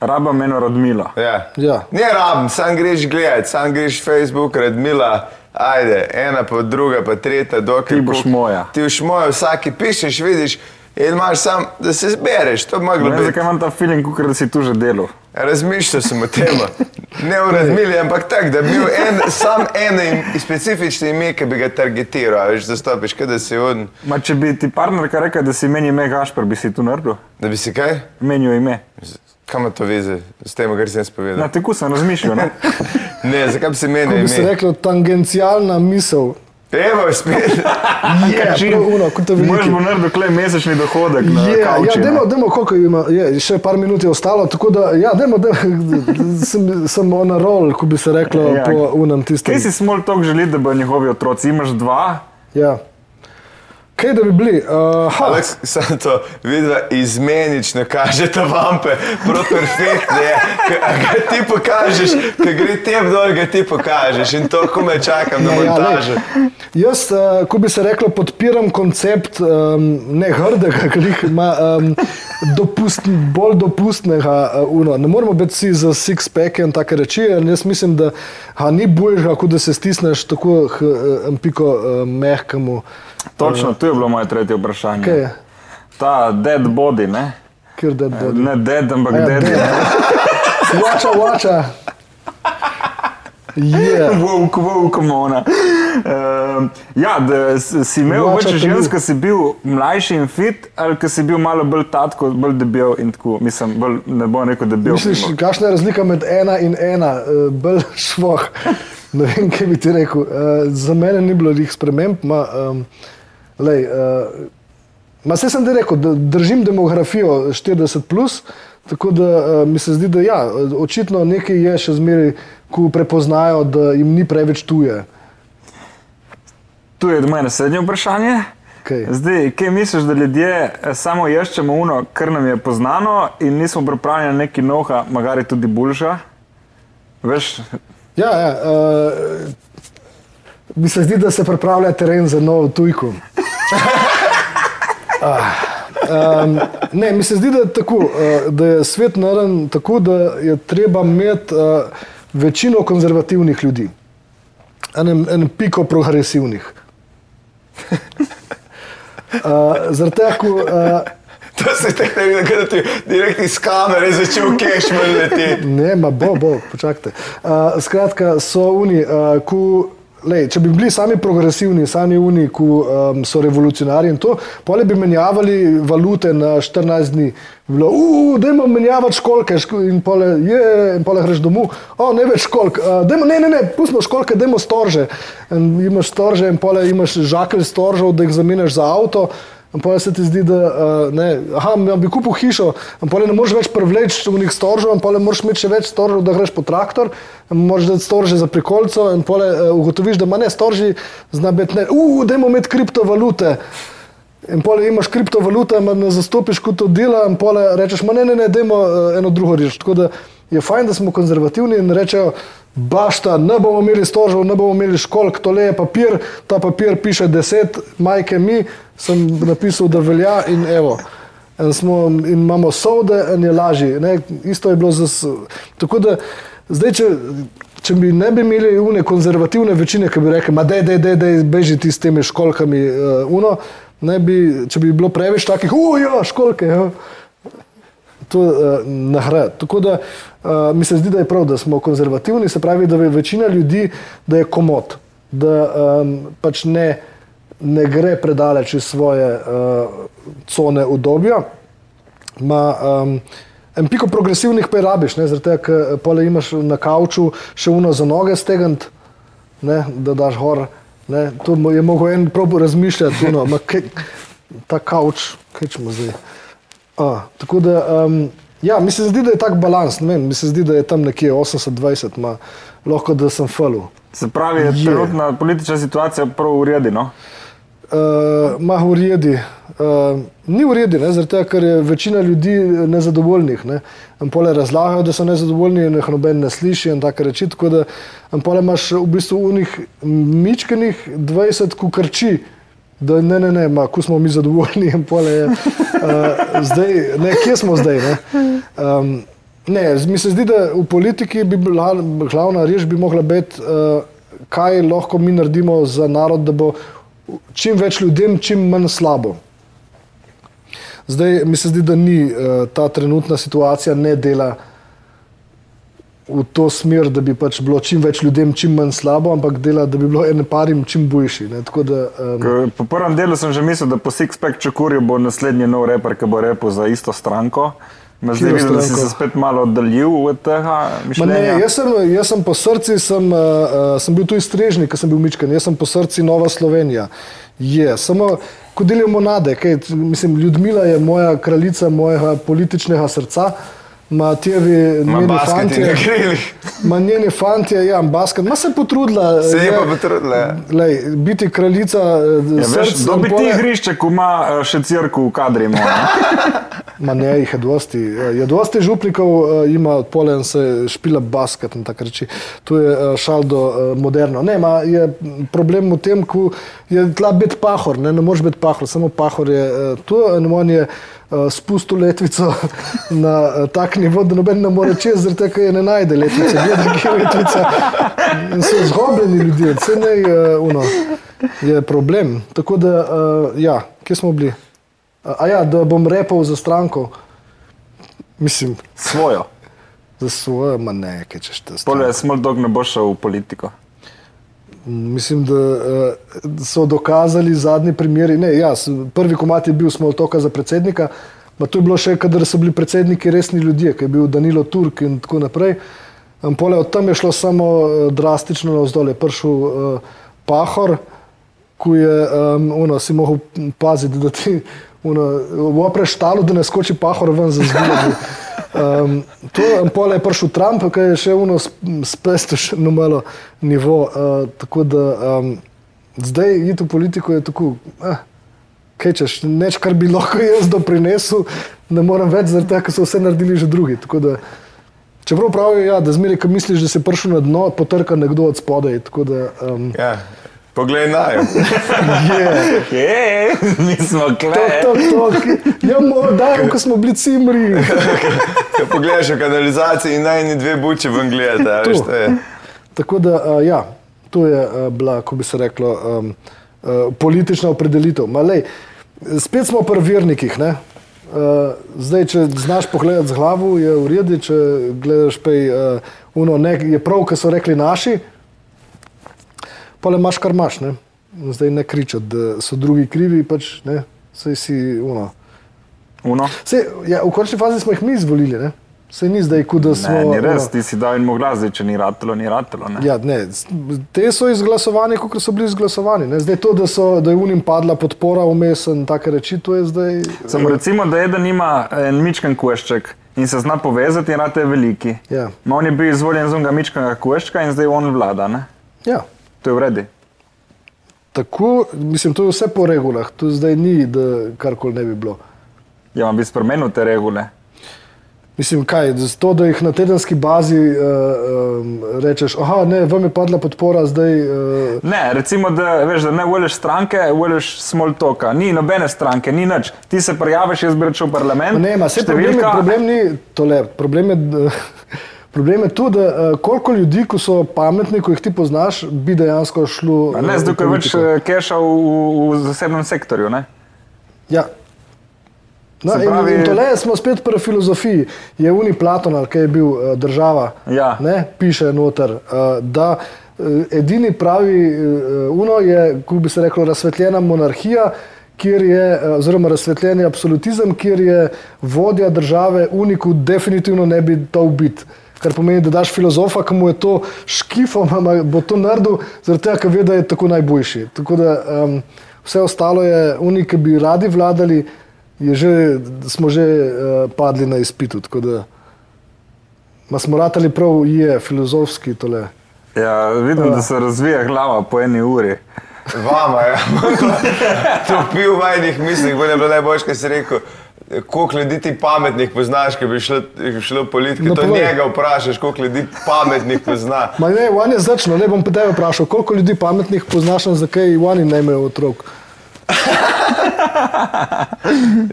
Rabam eno rodmilo. Ja. ja. Ne rabim, sam greš gledat, sam greš Facebook, Radmila, ajde, ena pa druga, pa tretja, dokaj Ti boš moja. Ti boš moja, vsaki pišeš, vidiš, in imaš sam, da se zbereš, to bi moglo biti. zakaj imam ta feeling, kot da si tu že delal. Razmišljal sem o tem, ne o Radmili, ampak tako, da bi bil en, sam eno im- specifično ime, ki bi ga targetiral, veš, zastopiš, kaj da si on, Ma, če bi ti partnerka rekla, da si meni ime Gašper, bi si tu naredil? da bi si kaj? Menijo ime. Kam ima to veze s tem, kar sem jaz Na povedal? teku sem razmišljal, ne? Ne, zakaj bi se menil bi se ime? reklo tangencialna misel. Evo, spet. Ja, prav uno, kot to Možeš veliki. bo naredil klej mesečni dohodek na Je, ja, kavči, ne? demo, demo, koliko ima, je, še par minut je ostalo, tako da, ja, demo, demo sem, sem on a roll, ko bi se reklo Ja. ja. po unem tistem. Kaj si small talk želi, da bodo njegovi otroci? Imaš dva, Ja. Kaj da bi bili? Uh, ha, Aleks, samo to, vidva izmenično kažete vampe, prav perfektno je. Ga ti pokažeš, ko gre tem dol, ga ti pokažeš in to, ko me čakam na Ja, ja, montažo. lej, jaz, uh, ko bi se reklo, podpiram koncept um, ne hrdega, ki ima um, dopust, bolj dopustnega. Uh, uno. ne moramo biti vsi za six-pack in take reči. in Jaz mislim, da ha, ni boljša, kot da se stisneš tako k uh, piko uh, mehkemu. Točno, tu je bilo moje tretje vprašanje. Kaj? Ta dead body, ne? Kjer dead body. Ne dead, ampak A ja, dead. dead. Vača, vača. Yeah. Vovk, vovk, mona. Uh, ja, da si imel več žensk, ki si bil mlajši in fit, ali ki si bil malo bolj tatko, bolj debel in tako. Mislim, bolj, ne bom rekel debel. Misliš, kakšna je razlika med ena in ena, uh, bolj švoh. Ne vem, kaj bi ti rekel. Uh, za mene ni bilo njih sprememb. Ma, um, lej, uh, ma se sem ti rekel, da držim demografijo 40, plus, tako da uh, mi se zdi, da ja, očitno nekaj je še zmeraj, ko prepoznajo, da jim ni preveč tuje. Tu je moje naslednje vprašanje. Kaj? Zdaj, kaj misliš, da ljudje eh, samo ješčemo uno, kar nam je poznano in nismo pripravljeni na neki noha, magari tudi boljša? Veš, Ja, ja, uh, mi se zdi, da se pripravlja teren za novo tujko. Ah, um, ne, mi se zdi, da je, tako, uh, da je svet naravn tako, da je treba imeti uh, večino konzervativnih ljudi, en, en piko progresivnih. Uh, Zaradi tega, ko, uh, To se tako ne vidi, da ti direkt iz kamere začel kešman leteti. Ne, ma bo, bo, počakajte. Uh, skratka, so oni, uh, ko, lej, če bi bili sami progresivni, sami oni, ki um, so revolucionarji in to, pole bi menjavali valute na 14 dni. Bi Bilo, uh, dajmo menjavati školke ško- in pole, je, in pole greš domov, o, ne več školk, uh, dajmo, ne, ne, ne, pustimo školke, dajmo storže. In imaš storže in pole imaš žakelj storžev, da jih zamenjaš za avto. In pa se ti zdi, da uh, ne, aha, ja bi kupil hišo, pa ne moreš več privleči v njih storžev, in pa ne moreš imeti še več storžev, da greš po traktor, moraš dati storže za prikolco, in pa uh, ugotoviš, da ima ne storži, zna biti ne, uh, dajmo imeti kriptovalute. In pole imaš kriptovalute, ma ne zastopiš kot to dela, in pole rečeš, ma ne, ne, ne, dajmo uh, eno drugo da je fajn, da smo konzervativni in rečejo, bašta, ne bomo imeli storžev, ne bomo imeli školk, tole je papir, ta papir piše deset, majke mi, sem napisal, da velja in evo. In, smo, in imamo sode, in je lažje. Ne? Isto je bilo s- Tako da zdaj, če, če bi ne bi imeli une konzervativne večine, ki bi rekli, da je, da je, bežiti s temi školkami, uh, uno, ne bi, če bi bilo preveč takih, ujo, školke. Ja. To uh, nahrada. Tako da uh, mi se zdi, da je prav, da smo konzervativni, se pravi, da je večina ljudi, da je komod, da um, pač ne, ne gre predaleč iz svoje uh, cone udobja. Ma, um, en piko progresivnih pa je rabiš, zaradi tega, ker imaš na kavču še uno za noge stegant, ne, da daš gor. Ne, to je mogel en prav razmišljati, uno, ma, kaj, ta kavč, kaj ćemo zdaj. A, tako da, um, ja, mi se zdi, da je tak balans, ne vem, mi se zdi, da je tam nekje 80-20, ma, lahko da sem falil. se pravi, je trenutna politična situacija prav uredjena. Uh, ma v redi. Uh, ni v redi, ne, zaradi tega, ker je večina ljudi nezadovoljnih. Ne. In pole razlagajo, da so nezadovoljni in jih noben ne sliši in tako reči. Tako da in pole imaš v bistvu unih mičkenih 20, ko krči. Da ne, ne, ne, ma, ko smo mi zadovoljni, in pole je. Uh, zdaj, ne, kje smo zdaj? Ne? Um, ne, mi se zdi, da v politiki bi bila glavna reč bi mogla biti, uh, kaj lahko mi naredimo za narod, da bo čim več ljudem, čim manj slabo. Zdaj mi se zdi, da ni uh, ta trenutna situacija ne dela v to smer, da bi pač bilo čim več ljudem čim manj slabo, ampak dela, da bi bilo en parim čim boljši. Ne? Tako da, um, Po prvem delu sem že mislil, da po Sixpack Čakurju bo naslednji nov reper, ki bo repel za isto stranko. Me zdaj vidim, da si se spet malo oddaljil od tega Ma ne, mišljenja. jaz, sem, jaz sem po srcu, sem, uh, uh, sem bil tu iztrežnik, ko sem bil Mičken, jaz sem po srcu Nova Slovenija. Je, samo ko delimo nade, kaj, mislim, Ljudmila je moja kraljica mojega političnega srca, Ma tjevi Ma njeni basketi na fantje, krilih. ma njeni fantje, ja, basket, ma se potrudila. Se je je- pa potrudila, ja. Lej, biti kraljica eh, Ja, veš, src, dobi ti igrišče, ko ima eh, še crkvu v kadri. Ma ne, jih je dosti. Eh, Je dosti župnikov, ima polen se špila basket in tako reči. To je šal do eh, moderno. Ne, ma je problem v tem, ko je tla biti pahor, ne, ne moreš biti pahor, samo pahor je to in on je spustil letvico na eh, tak nivo, da noben ne more čez, zaradi tega, je ne najde letvice, gleda, kje je letvica. In so zgobljeni ljudje, vse ne je uno. Je problem. Tako da, uh, ja, kje smo bili? A, ja, da bom repal za stranko. Mislim, Svojo. za svojo, ma ne, kaj češ te Pole small dog ne bo šel v politiko. Mislim, da uh, so dokazali zadnji primeri. Ne, ja, prvi komat je bil Smoltoka za predsednika, pa to je bilo še, kadar so bili predsedniki resni ljudje, ki je bil Danilo Turk in tako naprej. Um, pole od tam je šlo samo uh, drastično navzdol, je prišel uh, Pahor, ko je um, ono, si mogel paziti, da ti opreš talo, da ne skoči Pahor ven za zbiranje. Um, to um, pole je prišel Trump, ki je še uno spestil še na malo nivo. Uh, tako da um, zdaj iti v politiko je tako. Eh, Kaj češ, neč, kar bi lahko jaz doprinesel, ne morem več, zaradi tega, ker so vse naredili že drugi. Tako Da, čeprav pravijo, ja, da zmeraj, ko misliš, da si prišel na dno, potrka nekdo od spodaj. Tako Da, um, Ja. Poglej naj. je, Ej, mi smo to, kle. to, to, ja, morda, ko smo bili cimri. Ko pogledaš v kanalizaciji in najni dve buči ven gledata, veš, To. to je. Tako da, uh, ja, to je uh, bila, ko bi se reklo, um, uh, politična opredelitev. Ma, lej, spet smo pri vernikih. ne. Uh, zdaj, če znaš pogledati z glavo, je v redu, če gledaš pej, uh, uno, ne, je prav, kar so rekli naši, pa le imaš, kar imaš. Ne? Zdaj ne kričati, da so drugi krivi, pač ne, sej si uno. Uno. Sej, ja, v končni fazi smo jih mi izvolili, ne? Sej ni zdaj, kot da smo. Ne, ni res, ono- ti si dal in mu glas, zdaj, če ni ratelo, ni ratelo. ne. Ja, ne, te so izglasovani, kot so bili izglasovani. Ne. Zdaj to, da, so, da je unim padla podpora vmes in take reči, to je zdaj. Samo recimo, da eden ima en mičken kuešček in se zna povezati, in rade je veliki. Ja. Ma on je bil izvoljen z unga mičkega kueščka in zdaj on vlada. Ne? Ja. To je v redu. Tako, mislim, to je vse po regulah, to zdaj ni, da karkoli ne bi bilo. Ja, bi spremenil te regule. Mislim, kaj, z to, da jih na tedenski bazi uh, um, rečeš, aha, ne, vam je padla podpora, zdaj. Uh, Ne, recimo, da, veš, da ne voliš stranke, voliš small toka. Ni nobene stranke, ni nič. Ti se prijaviš, jaz bi rekel v parlament. ne, ma, vse problem, je- številka- problem ni tole. Problem je, da- problem je to, da uh, koliko ljudi, ko so pametni, ko jih ti poznaš, bi dejansko šlo. A Ne, eh, zdaj, je več eh, keša v, v, zasebnem sektorju. Ne? Ja. No, Se in, pravi- in tole smo spet pri filozofiji. Je Uni Platon, kaj je bil uh, država, Ja. ne, piše noter, uh, da uh, edini pravi uh, uno je, kako bi se reklo, razsvetljena monarhija, kjer je, oziroma razsvetljeni absolutizem, kjer je vodja države uniku definitivno ne bi to ubit. Kar pomeni, da daš filozofa, ki mu je to škifo, bo to naredil, zaradi tega, ker ve, da je tako najboljši. Tako da um, vse ostalo je, oni, ki bi radi vladali, je že, smo že uh, padli na izpitu. Tako da ma smo ratali prav, je filozofski tole. Ja, vidim, da se razvija glava po eni uri. Vama, ja. to pil v majhnih mislih, bo ne bilo najboljše, kar si rekel. Koliko ljudi ti pametnih poznaš, ki bi šlo, šlo v politiko? No, to povej. njega vprašaš, koliko ljudi pametnih pozna. Ma ne, on je začno, ne bom pa tebe vprašal, koliko ljudi pametnih poznaš, in zakaj oni ne imajo otrok.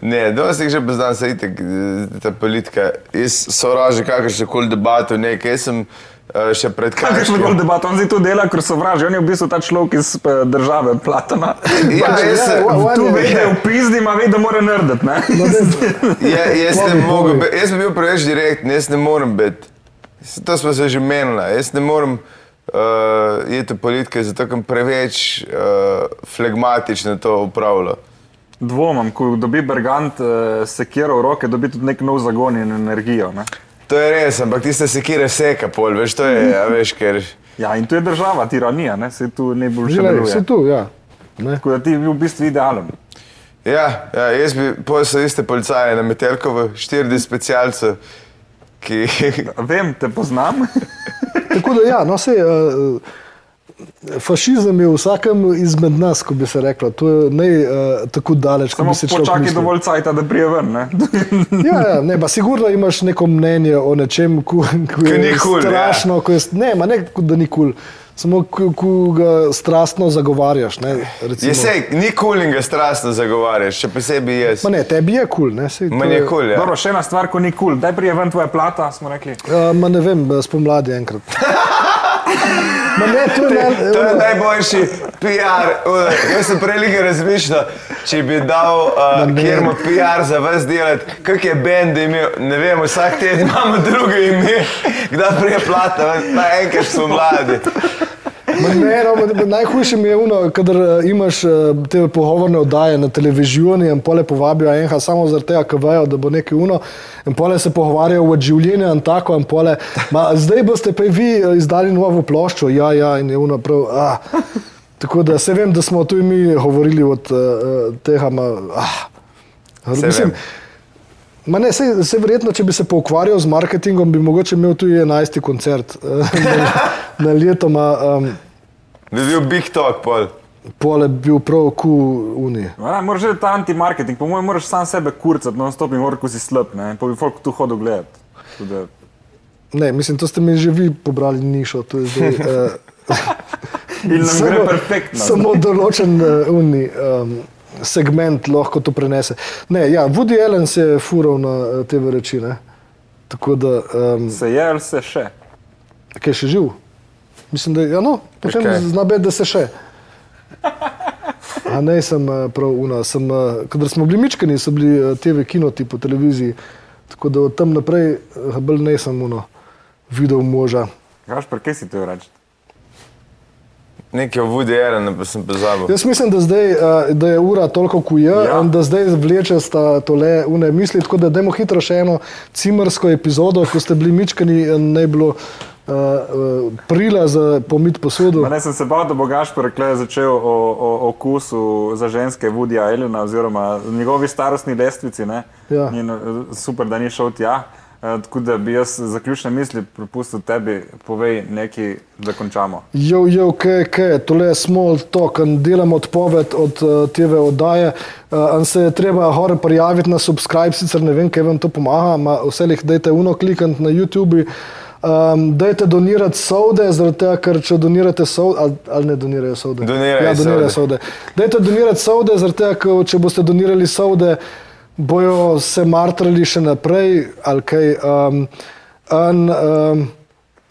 Ne, dosti jih že poznam, se itek, eh, ta politika. Jaz sovražim kakršne koli debate, nekaj. Sem eh, še pred kratkim. bolj debato, on zdaj to dela, ker sovraži. On je v bistvu ta človek iz eh, države Platona. Ja, Pač, jaz se- ja, on tu je- ve, da je v pizdi, ima ve, da mora narediti. ne. No, Ja, jaz, mogel, jaz bi bil preveč direkten, jaz ne morem biti. To smo se že menili. Jaz ne morem uh, iti v politike, zato ker preveč uh, flegmatično to upravlja. Dvomam, ko dobi Bergant uh, sekiro v roke, dobi tudi nek nov zagon in energijo. Ne? To je res, ampak tiste sekire seka pol, veš, to je, a veš, ker. Ja, in tu je država, tiranija, ne? se tu ne bo Že deluje. si tu, ja. Ne? Tako da ti bi bil v bistvu idealen. Ja, ja jaz bi, pol so iste policaje na Metelkovo, 40 specialcev ki Vem, te poznam. Tako da, ja, no, se, uh, fašizem je v vsakem izmed nas, ko bi se reklo. To je ne uh, tako daleč, kot bi se človek počakaj dovolj cajta, da prije ven. Ne? Ja, ja, ne, pa sigurno imaš neko mnenje o nečem, ko, ko Ko je ni kul, ja. strašno. Ko je, ne, ma ne, da ni kul. Samo, ko, ko ga strastno zagovarjaš. Ne, recimo. je sej, ni kul in ga strastno zagovarjaš, še posebej jaz. Ma ne, tebi je kul. To Meni je kul, ja. Dobro, še ena stvar, ko ni kul. Cool. Daj prije ven tvoja plata, smo rekli. Uh, ma ne vem, spomladi enkrat. Ne, to ne, To je najboljši PR. Jaz sem prej nekaj razmišljal, če bi dal, uh, kjer ima PR za vas delati, kak je bend imel, ne vem, vsak teden imamo drugo ime, kdaj prije plata, pa enkrat smo mladi. Ne, no, najhujše mi je uno, kadar uh, imaš uh, te pogovorne oddaje na televiziji in pole povabijo enega samo zaradi tega, ker vejo, da bo nekaj uno in pole se pogovarjajo o življenju in tako in pole. Ma, zdaj boste pa vi uh, izdali novo ploščo, ja, ja, in je uno prav. Ah. Tako da se vem, da smo tu mi govorili od uh, tega. Ma, ah. Mislim, vem. Ma ne, se, se verjetno, če bi se poukvarjal z marketingom, bi mogoče imel tudi 11. koncert eh, na, na leto. Ma, um, Bi bil Big Talk pol. pole bil prav ku uni. Ne, moraš že ta antimarketing, po mojem, moraš sam sebe kurcati, no stop in moraš, ko si slab, ne, pa bi folk tu hodil gledati. Da- Ne, mislim, to ste mi že vi pobrali nišo. to je zdaj, eh, In nam gre perfektno. Samo določen uh, uni, um, segment lahko to prenese. Ne, ja, Woody Allen se je fural na uh, te reči. Ne? Tako da, um, Se je ali se še? kaj je še živ? Mislim, da je, ja, no, potem zna biti, da se še. A ne, sem eh, prav una. Sem, eh, kadar smo bili mičkani, so bili eh, TV kinoti po televiziji. Tako da od tam naprej eh, bolj ne sem uno, videl moža. Kaš, pa kaj si to reči? Nekaj o Woody Allen, pa sem pozabil. Jaz mislim, da, zdaj, eh, da je ura toliko, je, Ja. in da zdaj vleče sta tole une misli. Tako da dajmo hitro še eno cimersko epizodo, ko ste bili mičkani, in ne bilo uh, uh, prila za pomit posodo. Ne, sem se bal, da bo Gašpor začel o, o, okusu za ženske Woodya Allena oziroma njegovi starostni lestvici. ne. Ja. In, super, da ni šel tja. Eh, Tako da bi jaz zaključne misli prepustil tebi, povej nekaj, da končamo. Jo, jo, kaj, kaj, tole je small talk, delam odpoved od uh, TV oddaje. Uh, in se je treba hore prijaviti na subscribe, sicer ne vem, kaj vam to pomaga, ma vse jih dajte uno klikant na YouTube. Um, dajte donirati sode, zaradi tega, ker če donirate sode, ali, ali ne donirajo sode. Donirajo ja, donirajo sode. sode. Dajte donirati sode, zaradi tega, ker če boste donirali sode, bojo se martrali še naprej. ali kaj. Um, in, um,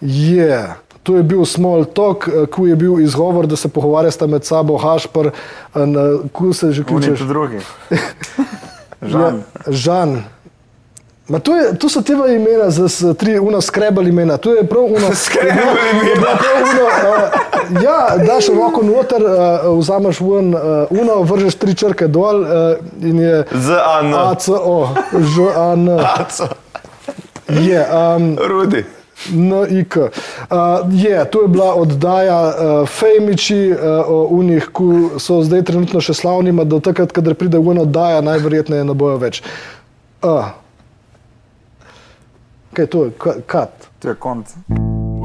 je. To je bil small talk, eh, ko je bil izgovor, da se pogovarjata med sabo, Hašpar, in eh, ko se že kličeš. tu drugi. Ja, Žan. Žan. Ma to, je, to so te imena, za s- tri, uno skrebali imena. To je prav uno. Skrebali bilo prav Uno, uh, ja, daš roko noter, uh, vzameš ven, uh, uno, vržeš tri črke dol uh, in je Z Anno. ACO, Ž, A, N. Aco. Je. Um, Rudi. NIK. Uh, je, to je bila oddaja uh, Fejmiči uh, o unih, ki so zdaj trenutno še slavni, ma do takrat, kadar pride v eno oddaja, najverjetneje ne bojo več. Uh. Kaj je to? Ka- Kat. To je konc.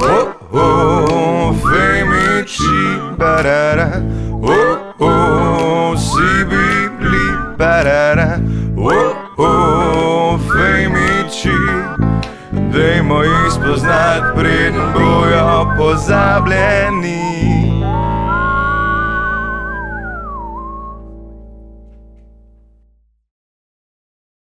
Oh, oh, femici, barara. Oh, oh, si bibli, barara. Oh, oh, femici. Dajmo jih spoznati, preden bojo pozabljeni.